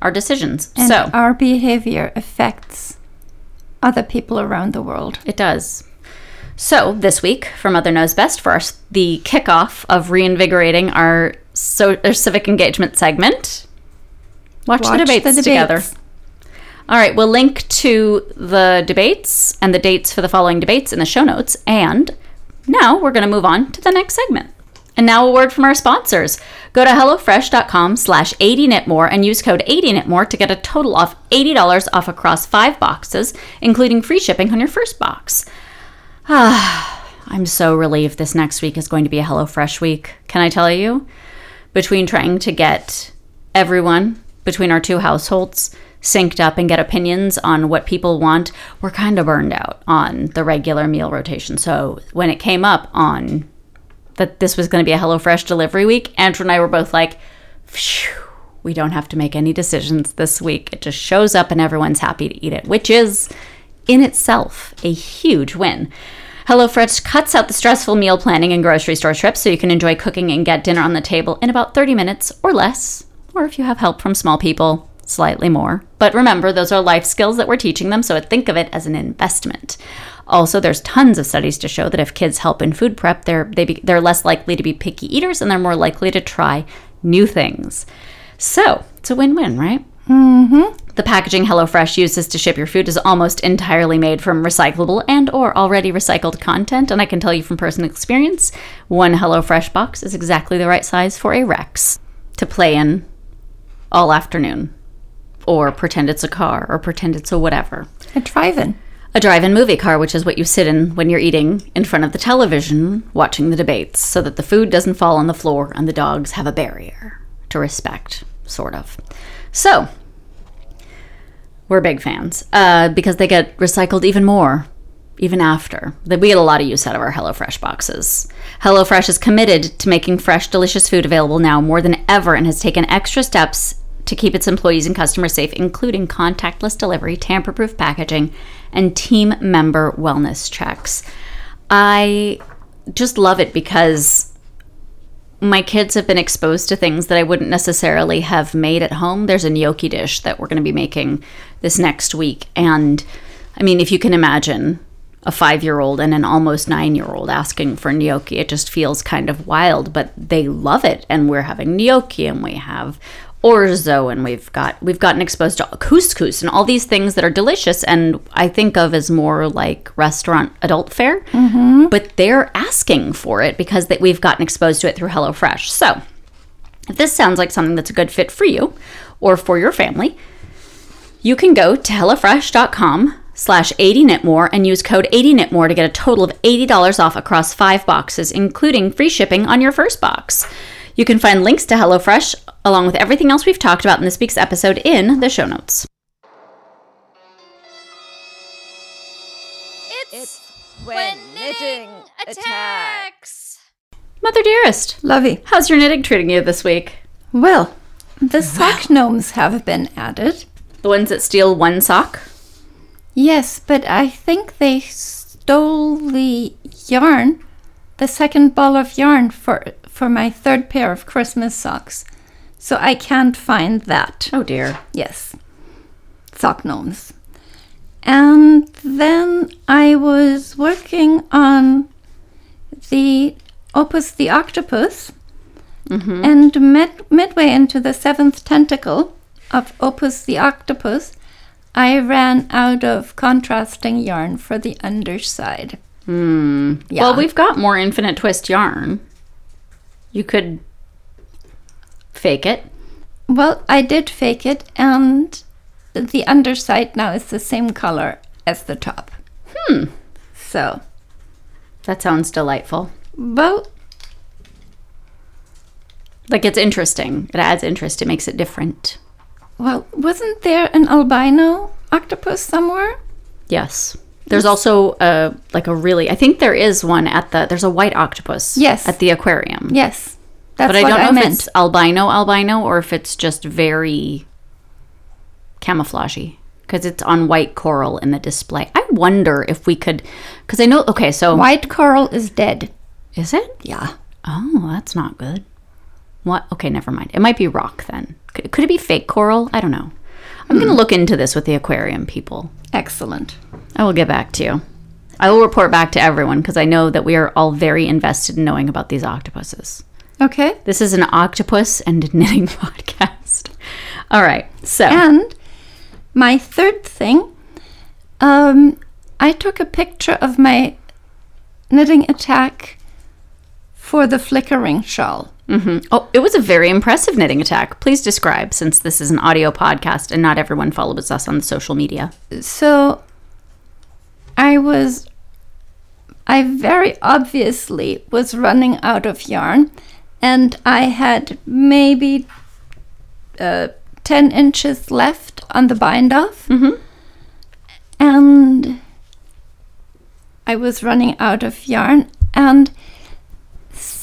our decisions. And so our behavior affects other people around the world. It does. So this week for Mother Knows Best for our, the kickoff of reinvigorating our, so, our civic engagement segment. Watch, the, Watch debates the together. All right, we'll link to the debates and the dates for the following debates in the show notes. And now we're going to move on to the next segment. And now a word from our sponsors. Go to HelloFresh.com slash 80knitmore and use code 80knitmore to get a total of $80 off across five boxes, including free shipping on your first box. Ah, I'm so relieved this next week is going to be a HelloFresh week. Can I tell you? Between trying to get everyone between our two households synced up and get opinions on what people want, we're kind of burned out on the regular meal rotation. So when it came up on that this was going to be a HelloFresh delivery week, Andrew and I were both like, we don't have to make any decisions this week. It just shows up and everyone's happy to eat it, which is in itself a huge win. HelloFresh cuts out the stressful meal planning and grocery store trips so you can enjoy cooking and get dinner on the table in about 30 minutes or less. Or if you have help from small people, slightly more. But remember, those are life skills that we're teaching them, so think of it as an investment. Also, there's tons of studies to show that if kids help in food prep, they're they be, they're less likely to be picky eaters and they're more likely to try new things. So it's a win-win, right? Mm-hmm. The packaging HelloFresh uses to ship your food is almost entirely made from recyclable and or already recycled content, and I can tell you from personal experience, one HelloFresh box is exactly the right size for a Rex to play in all afternoon or pretend it's a car or pretend it's a whatever. A drive-in. A drive in movie car, which is what you sit in when you're eating in front of the television watching the debates, so that the food doesn't fall on the floor and the dogs have a barrier to respect, sort of. So, we're big fans uh, because they get recycled even more even after. We get a lot of use out of our HelloFresh boxes. HelloFresh is committed to making fresh, delicious food available now more than ever and has taken extra steps to keep its employees and customers safe, including contactless delivery, tamper proof packaging, and team member wellness checks. I just love it because my kids have been exposed to things that I wouldn't necessarily have made at home. There's a gnocchi dish that we're going to be making this next week. And I mean, if you can imagine a five year old and an almost nine year old asking for gnocchi, it just feels kind of wild, but they love it. And we're having gnocchi and we have orzo and we've got we've gotten exposed to couscous and all these things that are delicious and I think of as more like restaurant adult fare. Mm-hmm. But they're asking for it because that we've gotten exposed to it through HelloFresh. So if this sounds like something that's a good fit for you or for your family, you can go to HelloFresh.com slash 80knitmore and use code 80knitmore to get a total of $80 off across five boxes, including free shipping on your first box. You can find links to HelloFresh along with everything else we've talked about in this week's episode in the show notes. It's when knitting attacks. Mother dearest, Lovey. how's your knitting treating you this week? Well, the sock gnomes have been added. The ones that steal one sock? Yes, but I think they stole the yarn, the second ball of yarn for for my third pair of Christmas socks. So I can't find that. Oh dear. Yes. Sock gnomes. And then I was working on the Opus the Octopus. And mid- midway into the seventh tentacle of Opus the Octopus, I ran out of contrasting yarn for the underside. Hmm. Yeah. Well, we've got more infinite twist yarn. You could fake it. Well, I did fake it, and the underside now is the same color as the top. Hmm. So, That sounds delightful. well, Like it's interesting. It adds interest. It makes it different. well, wasn't there an albino octopus somewhere? Yes. There's also a like a really I think there is one at the there's a white octopus Yes. at the aquarium. Yes, that's but I what don't know I if meant. it's albino albino or if it's just very camouflagey because it's on white coral in the display. I wonder if we could cuz I know okay, so White coral is dead. is it? Yeah. Oh, that's not good. What? Okay, never mind. It might be rock then. Could, could it be fake coral? I don't know. I'm going to hmm. look into this with the aquarium people. Excellent. I will get back to you. I will report back to everyone because I know that we are all very invested in knowing about these octopuses. Okay. This is an octopus and knitting podcast. All right. So, And my third thing, um, I took a picture of my knitting attack for the flickering shawl. Oh, it was a very impressive knitting attack. Please describe, since this is an audio podcast and not everyone follows us on the social media. So I was, I very obviously was running out of yarn, and I had maybe uh, 10 inches left on the bind off. And I was running out of yarn, and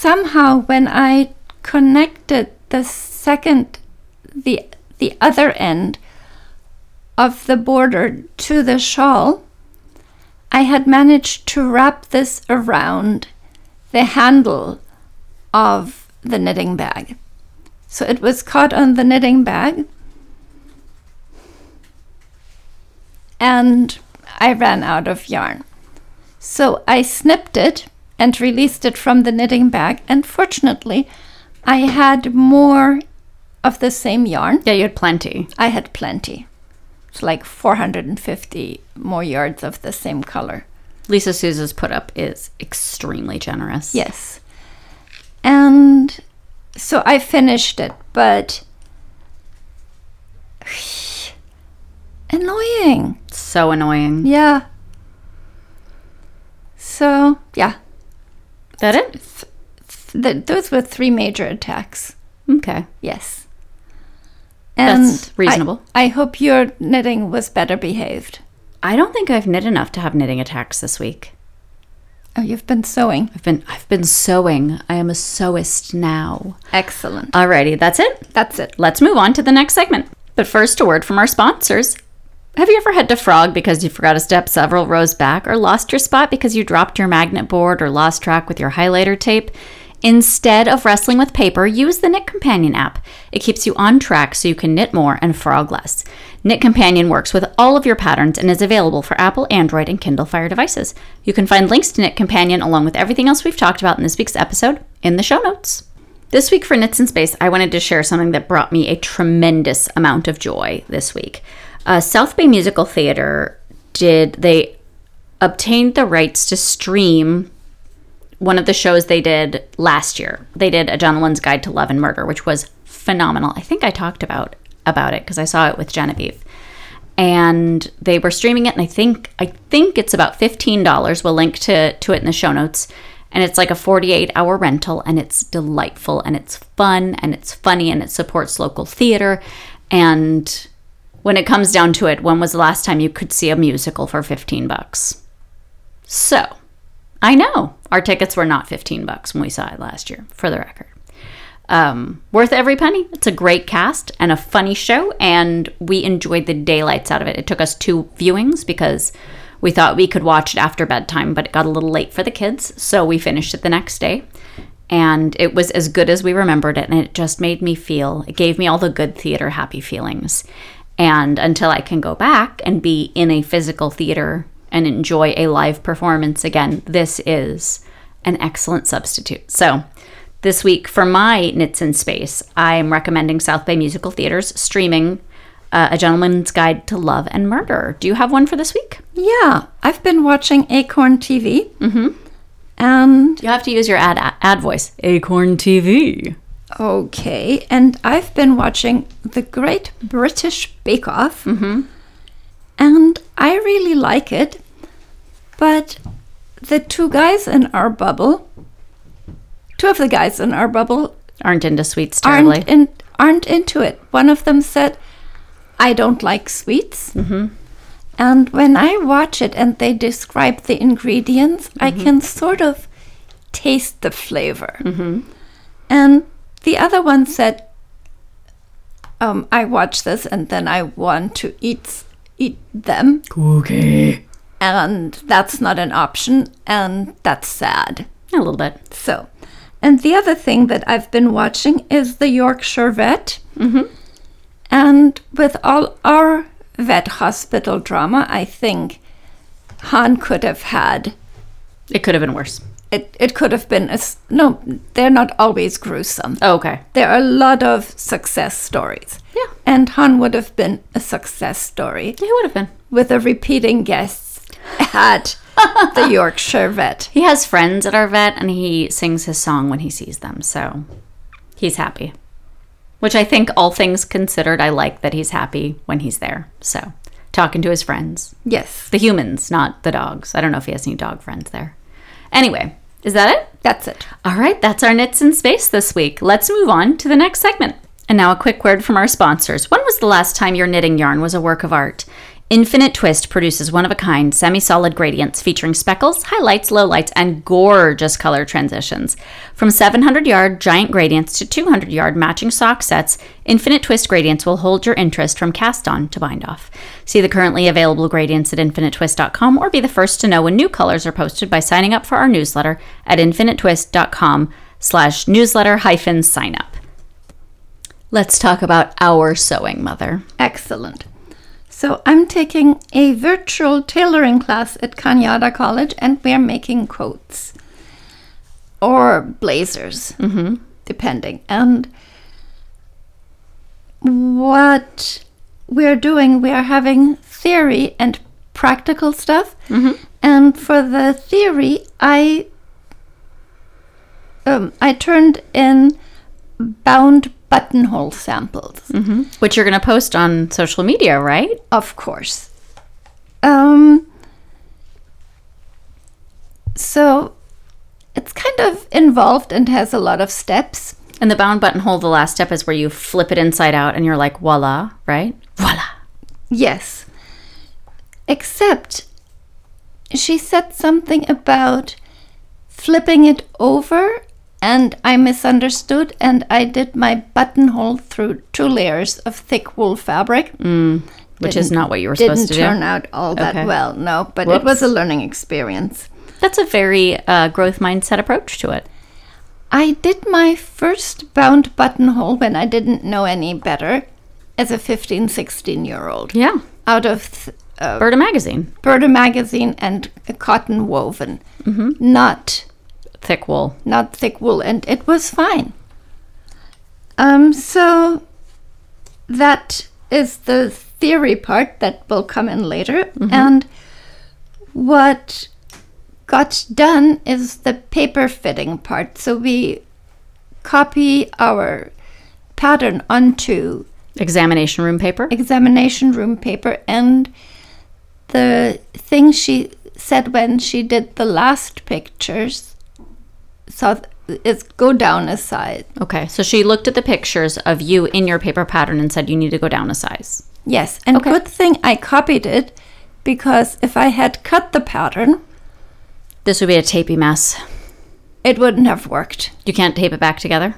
somehow when I connected the second, the the other end of the border to the shawl, I had managed to wrap this around the handle of the knitting bag. So it was caught on the knitting bag. And I ran out of yarn. So I snipped it and released it from the knitting bag. And fortunately, I had more of the same yarn. Yeah, you had plenty. I had plenty. It's like 450 more yards of the same color. Lisa Souza's put up is extremely generous. Yes. And so I finished it, but annoying. So annoying. Yeah. So, yeah. That it? Th- those were three major attacks. Okay. Yes. That's I- reasonable. I, hope your knitting was better behaved. I don't think I've knit enough to have knitting attacks this week. Oh, you've been sewing. I've been I've been sewing. I am a sewist now. Excellent. Alrighty, that's it. That's it. Let's move on to the next segment. But first, a word from our sponsors. Have you ever had to frog because you forgot a step several rows back, or lost your spot because you dropped your magnet board or lost track with your highlighter tape? Instead of wrestling with paper, use the knitCompanion app. It keeps you on track so you can knit more and frog less. knitCompanion works with all of your patterns and is available for Apple, Android, and Kindle Fire devices. You can find links to knitCompanion along with everything else we've talked about in this week's episode in the show notes. This week for Knits in Space, I wanted to share something that brought me a tremendous amount of joy this week. Uh, South Bay Musical Theater did, they obtained the rights to stream one of the shows they did last year. They did A Gentleman's Guide to Love and Murder, which was phenomenal. I think I talked about about it because I saw it with Genevieve. And they were streaming it and I think I think it's about $15. We'll link to to it in the show notes. And it's like a 48 hour rental and it's delightful and it's fun and it's funny and it supports local theater. And when it comes down to it, when was the last time you could see a musical for 15 bucks? So, I know our tickets were not 15 bucks when we saw it last year, for the record. Um, worth every penny. It's a great cast and a funny show, and we enjoyed the daylights out of it. It took us two viewings because we thought we could watch it after bedtime, but it got a little late for the kids, so we finished it the next day. And it was as good as we remembered it, and it just made me feel, it gave me all the good theater happy feelings. And until I can go back and be in a physical theater and enjoy a live performance again, this is an excellent substitute. So, this week for my Knits in Space, I'm recommending South Bay Musical Theater's streaming uh, A Gentleman's Guide to Love and Murder. Do you have one for this week? Yeah, I've been watching Acorn TV. Mm-hmm. And You have to use your ad ad voice. Acorn TV. Okay, and I've been watching the Great British Bake Off. Mm-hmm. And I really like it. But the two guys in our bubble, two of the guys in our bubble Aren't into sweets terribly. aren't in, aren't into it. One of them said, "I don't like sweets." Mm-hmm. And when I watch it and they describe the ingredients, I can sort of taste the flavor. Mm-hmm. And the other one said, um, "I watch this and then I want to eat eat them, Cookie. and that's not an option, and that's sad." A little bit. So, and the other thing that I've been watching is the Yorkshire Vet. Mm-hmm. And with all our vet hospital drama, I think Han could have had. It could have been worse. It, it could have been a no. They're not always gruesome. Oh, okay. There are a lot of success stories. Yeah. And Han would have been a success story he would have been. with a repeating guest at the Yorkshire vet. He has friends at our vet and he sings his song when he sees them. So he's happy. Which I think, all things considered, I like that he's happy when he's there. So talking to his friends, Yes, the humans, not the dogs. I don't know if he has any dog friends there. Anyway, is that it? that's it. All right, that's our knits in space this week. Let's move on to the next segment. And now a quick word from our sponsors. When was the last time your knitting yarn was a work of art? Infinite Twist produces one of a kind semi solid gradients featuring speckles, highlights, lowlights, and gorgeous color transitions. From 700 yard giant gradients to 200 yard matching sock sets, Infinite Twist gradients will hold your interest from cast on to bind off. See the currently available gradients at infiniteTwist.com or be the first to know when new colors are posted by signing up for our newsletter at infiniteTwist.com slash newsletter hyphen sign up. Let's talk about our sewing mother. Excellent. So I'm taking a virtual tailoring class at Cañada College, and we're making coats or blazers, depending. And what we're doing, we are having theory and practical stuff. And for the theory, I um, I turned in bound buttonhole samples. Which you're going to post on social media, right? Of course. Um, so it's kind of involved and has a lot of steps. And the bound buttonhole, the last step is where you flip it inside out and you're like, voila, right? Voila. Yes. Except she said something about flipping it over and I misunderstood and I did my buttonhole through two layers of thick wool fabric. Which is Didn't- not what you were Didn't supposed to turn do. out all that Okay. well, no, but it was a learning experience. That's a very uh, growth mindset approach to it. I did my first bound buttonhole when I didn't know any better as a 15, 16 year old Yeah. out of th- uh, Burda Magazine, Burda magazine and cotton woven, not thick wool. not thick wool, and it was fine. Um, so that is the theory part that will come in later, and what got done is the paper fitting part. So we copy our pattern onto Examination room paper. examination room paper and the thing she said when she did the last pictures so it's go down a size Okay, so she looked at the pictures of you in your paper pattern and said you need to go down a size. yes and Okay. good thing i copied it because if i had cut the pattern This would be a tapey mess. it wouldn't have worked You can't tape it back together.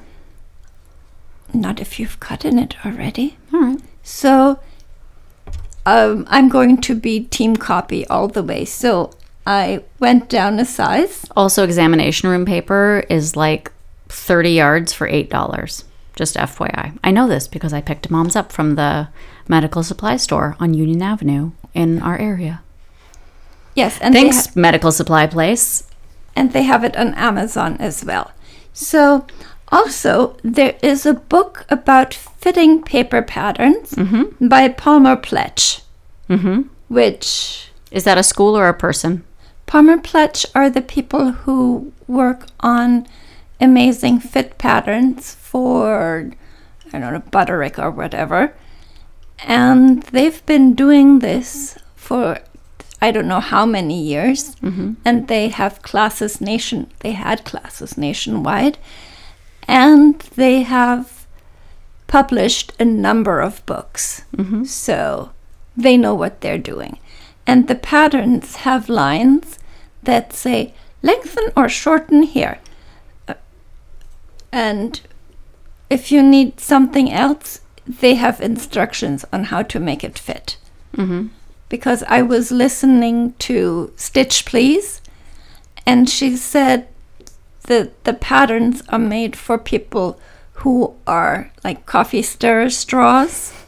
not if you've cut in it already All right. so um, i'm going to be team copy all the way so i went down a size Also, examination room paper is like 30 yards for $8. Just FYI. I know this because I picked moms up from the medical supply store on Union Avenue in our area. yes and they ha- Thanks, medical supply place. and they have it on Amazon as well. So, also, there is a book about fitting paper patterns mm-hmm. by Palmer Pletsch, mm-hmm. which Is that a school or a person? Palmer Pletsch are the people who work on amazing fit patterns for, I don't know, Butterick or whatever. And they've been doing this for I don't know how many years. Mm-hmm. And they have classes nation they had classes nationwide. And they have published a number of books. Mm-hmm. So they know what they're doing. And the patterns have lines that say lengthen or shorten here. Uh, And if you need something else, they have instructions on how to make it fit. Because I was listening to Stitch Please, and she said that the patterns are made for people who are like coffee stirrer straws.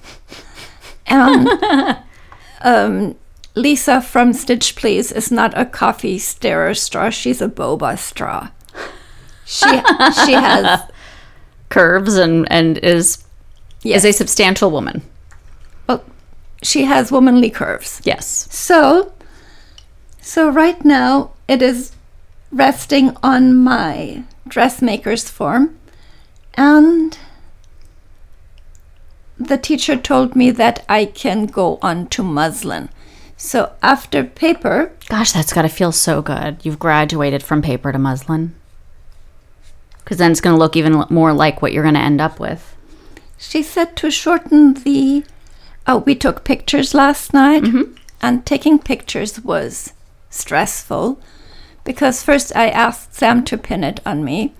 And um, Lisa from Stitch Please is not a coffee stirrer straw, she's a boba straw. She, she has Curves and, and is Yes. is a substantial woman. well, she has womanly curves. Yes. So So right now it is resting on my dressmaker's form and the teacher told me that I can go on to muslin. So after paper, Gosh, that's got to feel so good. You've graduated from paper to muslin. Because then it's going to look even more like what you're going to end up with. she said to shorten the. Oh, we took pictures last night, mm-hmm. and taking pictures was stressful because first I asked Sam to pin it on me,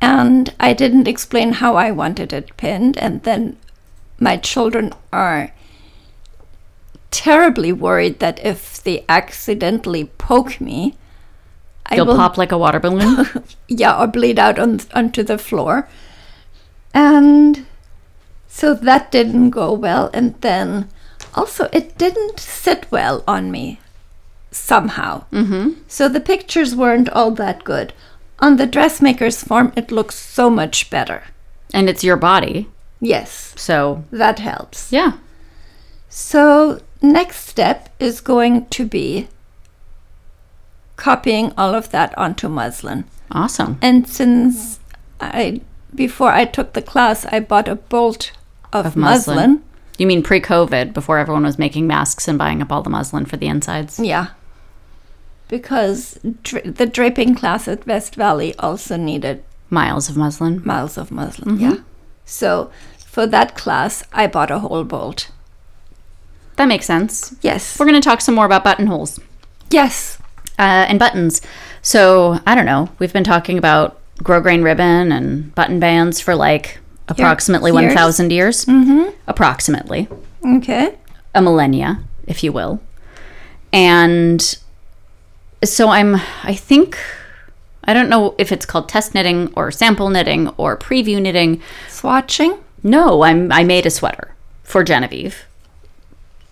and I didn't explain how I wanted it pinned, and then my children are terribly worried that if they accidentally poke me, I You'll will pop like a water balloon. yeah, or bleed out on, onto the floor. And so that didn't go well. And then also, it didn't sit well on me somehow. Mm-hmm. So the pictures weren't all that good. On the dressmaker's form, it looks so much better. and it's your body. Yes, So, that helps. yeah. So, next step is going to be copying all of that onto muslin. Awesome. And since I before I took the class, I bought a bolt of, Of muslin. muslin. You mean pre COVID, before everyone was making masks and buying up all the muslin for the insides? Yeah. Because dra- the draping class at West Valley also needed Miles of muslin. miles of muslin. Mm-hmm. Yeah. So for that class, I bought a whole bolt. That makes sense. Yes. We're going to talk some more about buttonholes Yes. uh, and buttons. So, I don't know. We've been talking about grosgrain ribbon and button bands for like approximately years. 1,000 years. Mm-hmm. Approximately. Okay. a millennia, if you will. And so I'm, I think, I don't know if it's called test knitting or sample knitting or preview knitting. Swatching. No, I'm, I made a sweater for Genevieve.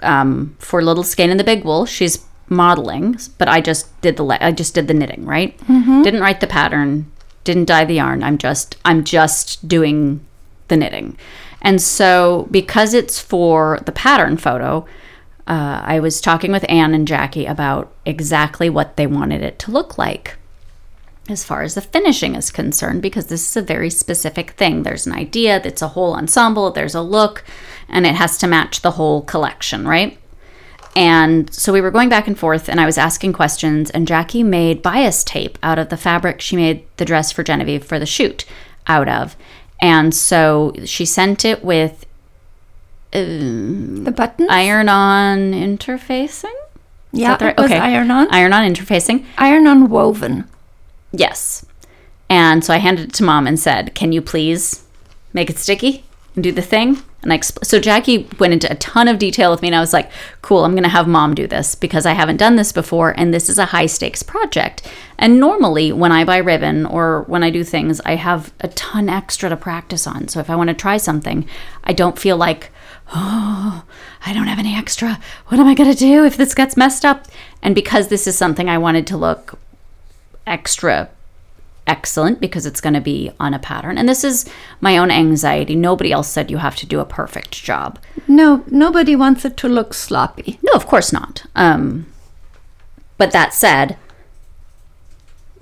Um, for Little Skein and the Big Wool, she's modeling, but I just did the le- I just did the knitting, right? Didn't write the pattern, didn't dye the yarn. I'm just I'm just doing the knitting. And so because it's for the pattern photo, uh, I was talking with Anne and Jackie about exactly what they wanted it to look like as far as the finishing is concerned, because this is a very specific thing. There's an idea, it's a whole ensemble, there's a look, and it has to match the whole collection, right? And so we were going back and forth, and I was asking questions, and Jackie made bias tape out of the fabric she made the dress for Genevieve for the shoot out of. And so she sent it with The button. iron on interfacing. Yeah. right- was iron on. Iron on interfacing. iron on woven. Yes. And so I handed it to mom and said, "Can you please make it sticky and do the thing?" And I expl- so Jackie went into a ton of detail with me, and I was like, "Cool, I'm going to have mom do this because I haven't done this before, and this is a high stakes project." And normally, when I buy ribbon or when I do things, I have a ton extra to practice on. So if I want to try something, I don't feel like, "Oh, I don't have any extra. What am I going to do if this gets messed up?" And because this is something I wanted to look extra excellent because it's going to be on a pattern. And this is my own anxiety. Nobody else said you have to do a perfect job. No, nobody wants it to look sloppy. No, of course not. Um, but that said,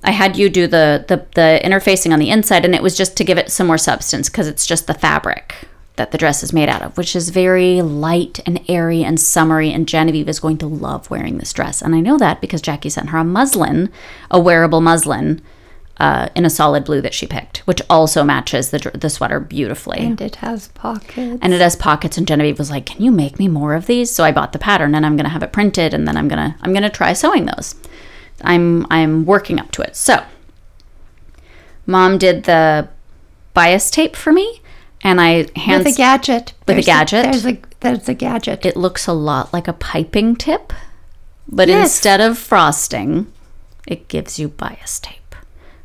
I had you do the, the the interfacing on the inside, and it was just to give it some more substance because it's just the fabric that the dress is made out of, which is very light and airy and summery. And Genevieve is going to love wearing this dress, and I know that because Jackie sent her a muslin, a wearable muslin. Uh, in a solid blue that she picked, which also matches the the sweater beautifully And it has pockets. and it has pockets and genevieve was like can you make me more of these so i bought the pattern and i'm going to have it printed and then i'm going to i'm going to try sewing those i'm i'm working up to it so mom did the bias tape for me and i hands with a gadget. With a There's gadget? there's a there's a gadget. it looks a lot like a piping tip but Yes. instead of frosting it gives you bias tape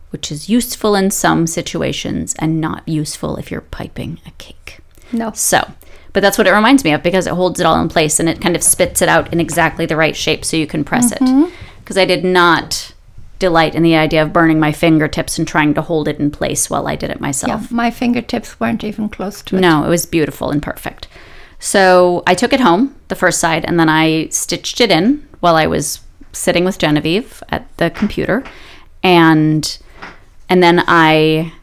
which is useful in some situations and not useful if you're piping a cake no. So, but that's what it reminds me of because it holds it all in place and it kind of spits it out in exactly the right shape so you can press Mm-hmm. it. Because I did not delight in the idea of burning my fingertips and trying to hold it in place while I did it myself. Yeah, my fingertips weren't even close to it. No, it was beautiful and perfect. So I took it home, the first side, and then I stitched it in while I was sitting with Genevieve at the computer, and and then I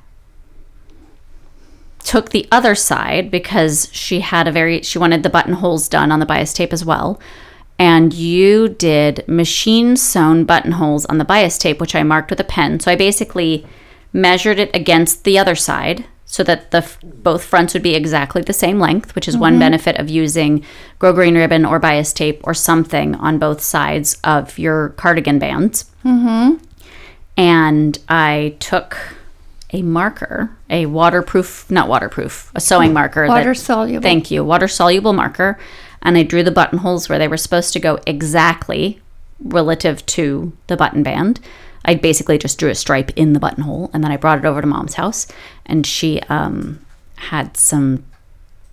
took the other side because she had a very she wanted the buttonholes done on the bias tape as well. And you did machine sewn buttonholes on the bias tape, which I marked with a pen. So I basically measured it against the other side so that the f- both fronts would be exactly the same length, which is one benefit of using grosgrain ribbon or bias tape or something on both sides of your cardigan bands. Mm-hmm. And I took a marker, a waterproof, not waterproof, a sewing marker. that- Water soluble. Thank you. Water soluble marker. And I drew the buttonholes where they were supposed to go exactly relative to the button band. I basically just drew a stripe in the buttonhole and then I brought it over to mom's house. And she um, had some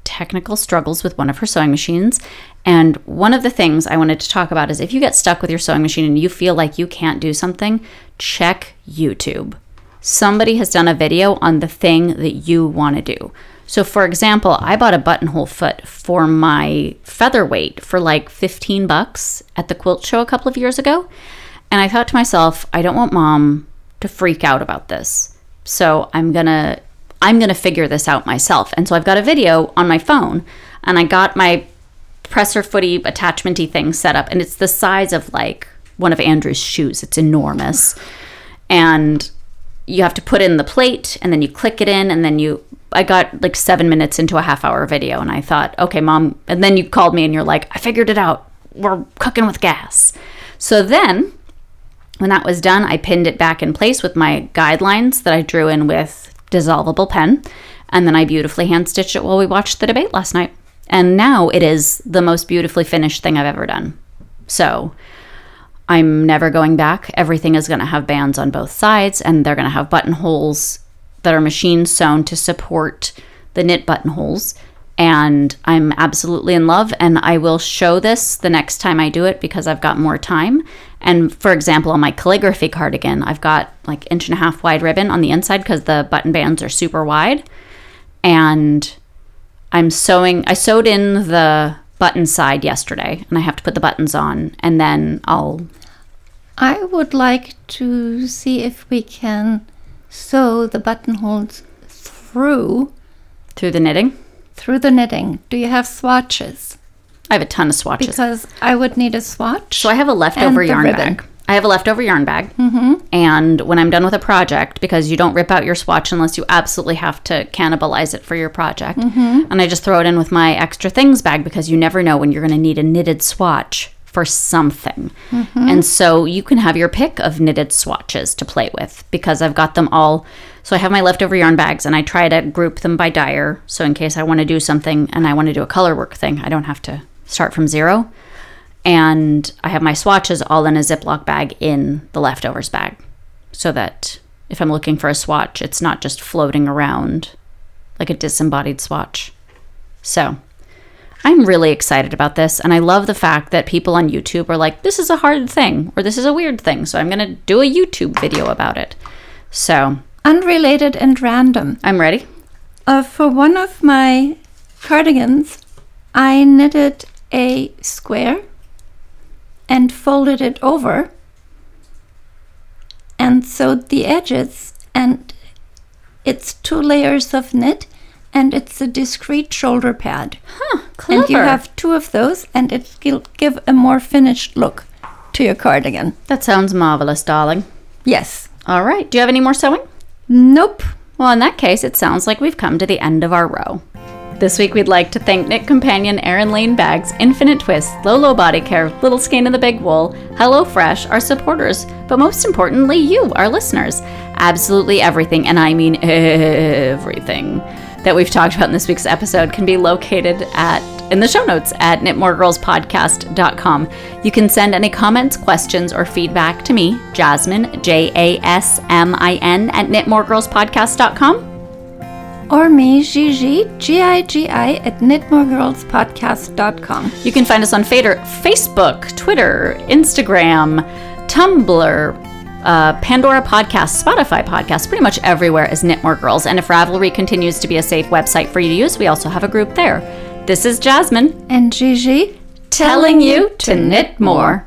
technical struggles with one of her sewing machines. And one of the things I wanted to talk about is if you get stuck with your sewing machine and you feel like you can't do something, check YouTube. Somebody has done a video on the thing that you want to do. So, for example, I bought a buttonhole foot for my featherweight for like 15 bucks at the quilt show a couple of years ago. And I thought to myself, I don't want mom to freak out about this. So, I'm going to I'm going to figure this out myself. And so I've got a video on my phone and I got my presser footy attachmenty thing set up and it's the size of like one of Andrew's shoes. It's enormous. And you have to put in the plate and then you click it in and then you I got like 7 minutes into a half hour video and I thought, "Okay, mom." And then you called me and you're like, "I figured it out. We're cooking with gas." So then when that was done, I pinned it back in place with my guidelines that I drew in with dissolvable pen. And then I beautifully hand stitched it while we watched the debate last night. And now it is the most beautifully finished thing I've ever done. So I'm never going back. Everything is going to have bands on both sides, and they're going to have buttonholes that are machine sewn to support the knit buttonholes. And I'm absolutely in love, and I will show this the next time I do it because I've got more time. And for example, on my calligraphy cardigan, I've got like inch and a half wide ribbon on the inside because the button bands are super wide. And I'm sewing, I sewed in the button side yesterday, and I have to put the buttons on, and then I'll I would like to see if we can sew the buttonholes through through the knitting. through the knitting. Do you have swatches? I have a ton of swatches. Because I would need a swatch. So I have a leftover yarn ribbon. bag. I have a leftover yarn bag. Mm-hmm. And when I'm done with a project, because you don't rip out your swatch unless you absolutely have to cannibalize it for your project, and I just throw it in with my extra things bag because you never know when you're going to need a knitted swatch for something. And so you can have your pick of knitted swatches to play with because I've got them all. So I have my leftover yarn bags and I try to group them by dyer. So in case I want to do something and I want to do a color work thing, I don't have to start from zero and I have my swatches all in a Ziploc bag in the leftovers bag so that if I'm looking for a swatch, it's not just floating around like a disembodied swatch. So I'm really excited about this, and I love the fact that people on YouTube are like, this is a hard thing or this is a weird thing, so I'm going to do a YouTube video about it. So Unrelated and random. I'm ready. Uh, for one of my cardigans, I knitted a square and folded it over and sewed the edges and it's two layers of knit and it's a discreet shoulder pad. Huh, Clever. And you have two of those and it will give a more finished look to your cardigan. that sounds marvelous, darling. Yes. All right. Do you have any more sewing? Nope. Well, in that case, it sounds like we've come to the end of our row. This week, we'd like to thank knitCompanion Erin Lane Bags, Infinite Twist, Lolo Body Care, Little Skein of the Big Wool, Hello Fresh, our supporters, but most importantly, you, our listeners. Absolutely everything, and I mean everything, that we've talked about in this week's episode can be located at in the show notes at knitmoregirlspodcast.com. You can send any comments, questions, or feedback to me, Jasmine, J A S M I N, at knitmoregirlspodcast.com. Or me, Gigi, G-I-G-I, at knitmoregirlspodcast.com. You can find us on Fader, Facebook, Twitter, Instagram, Tumblr, uh, Pandora Podcast, Spotify Podcast, pretty much everywhere as Knit More Girls. And if Ravelry continues to be a safe website for you to use, we also have a group there. This is Jasmine And Gigi, telling you to knit more.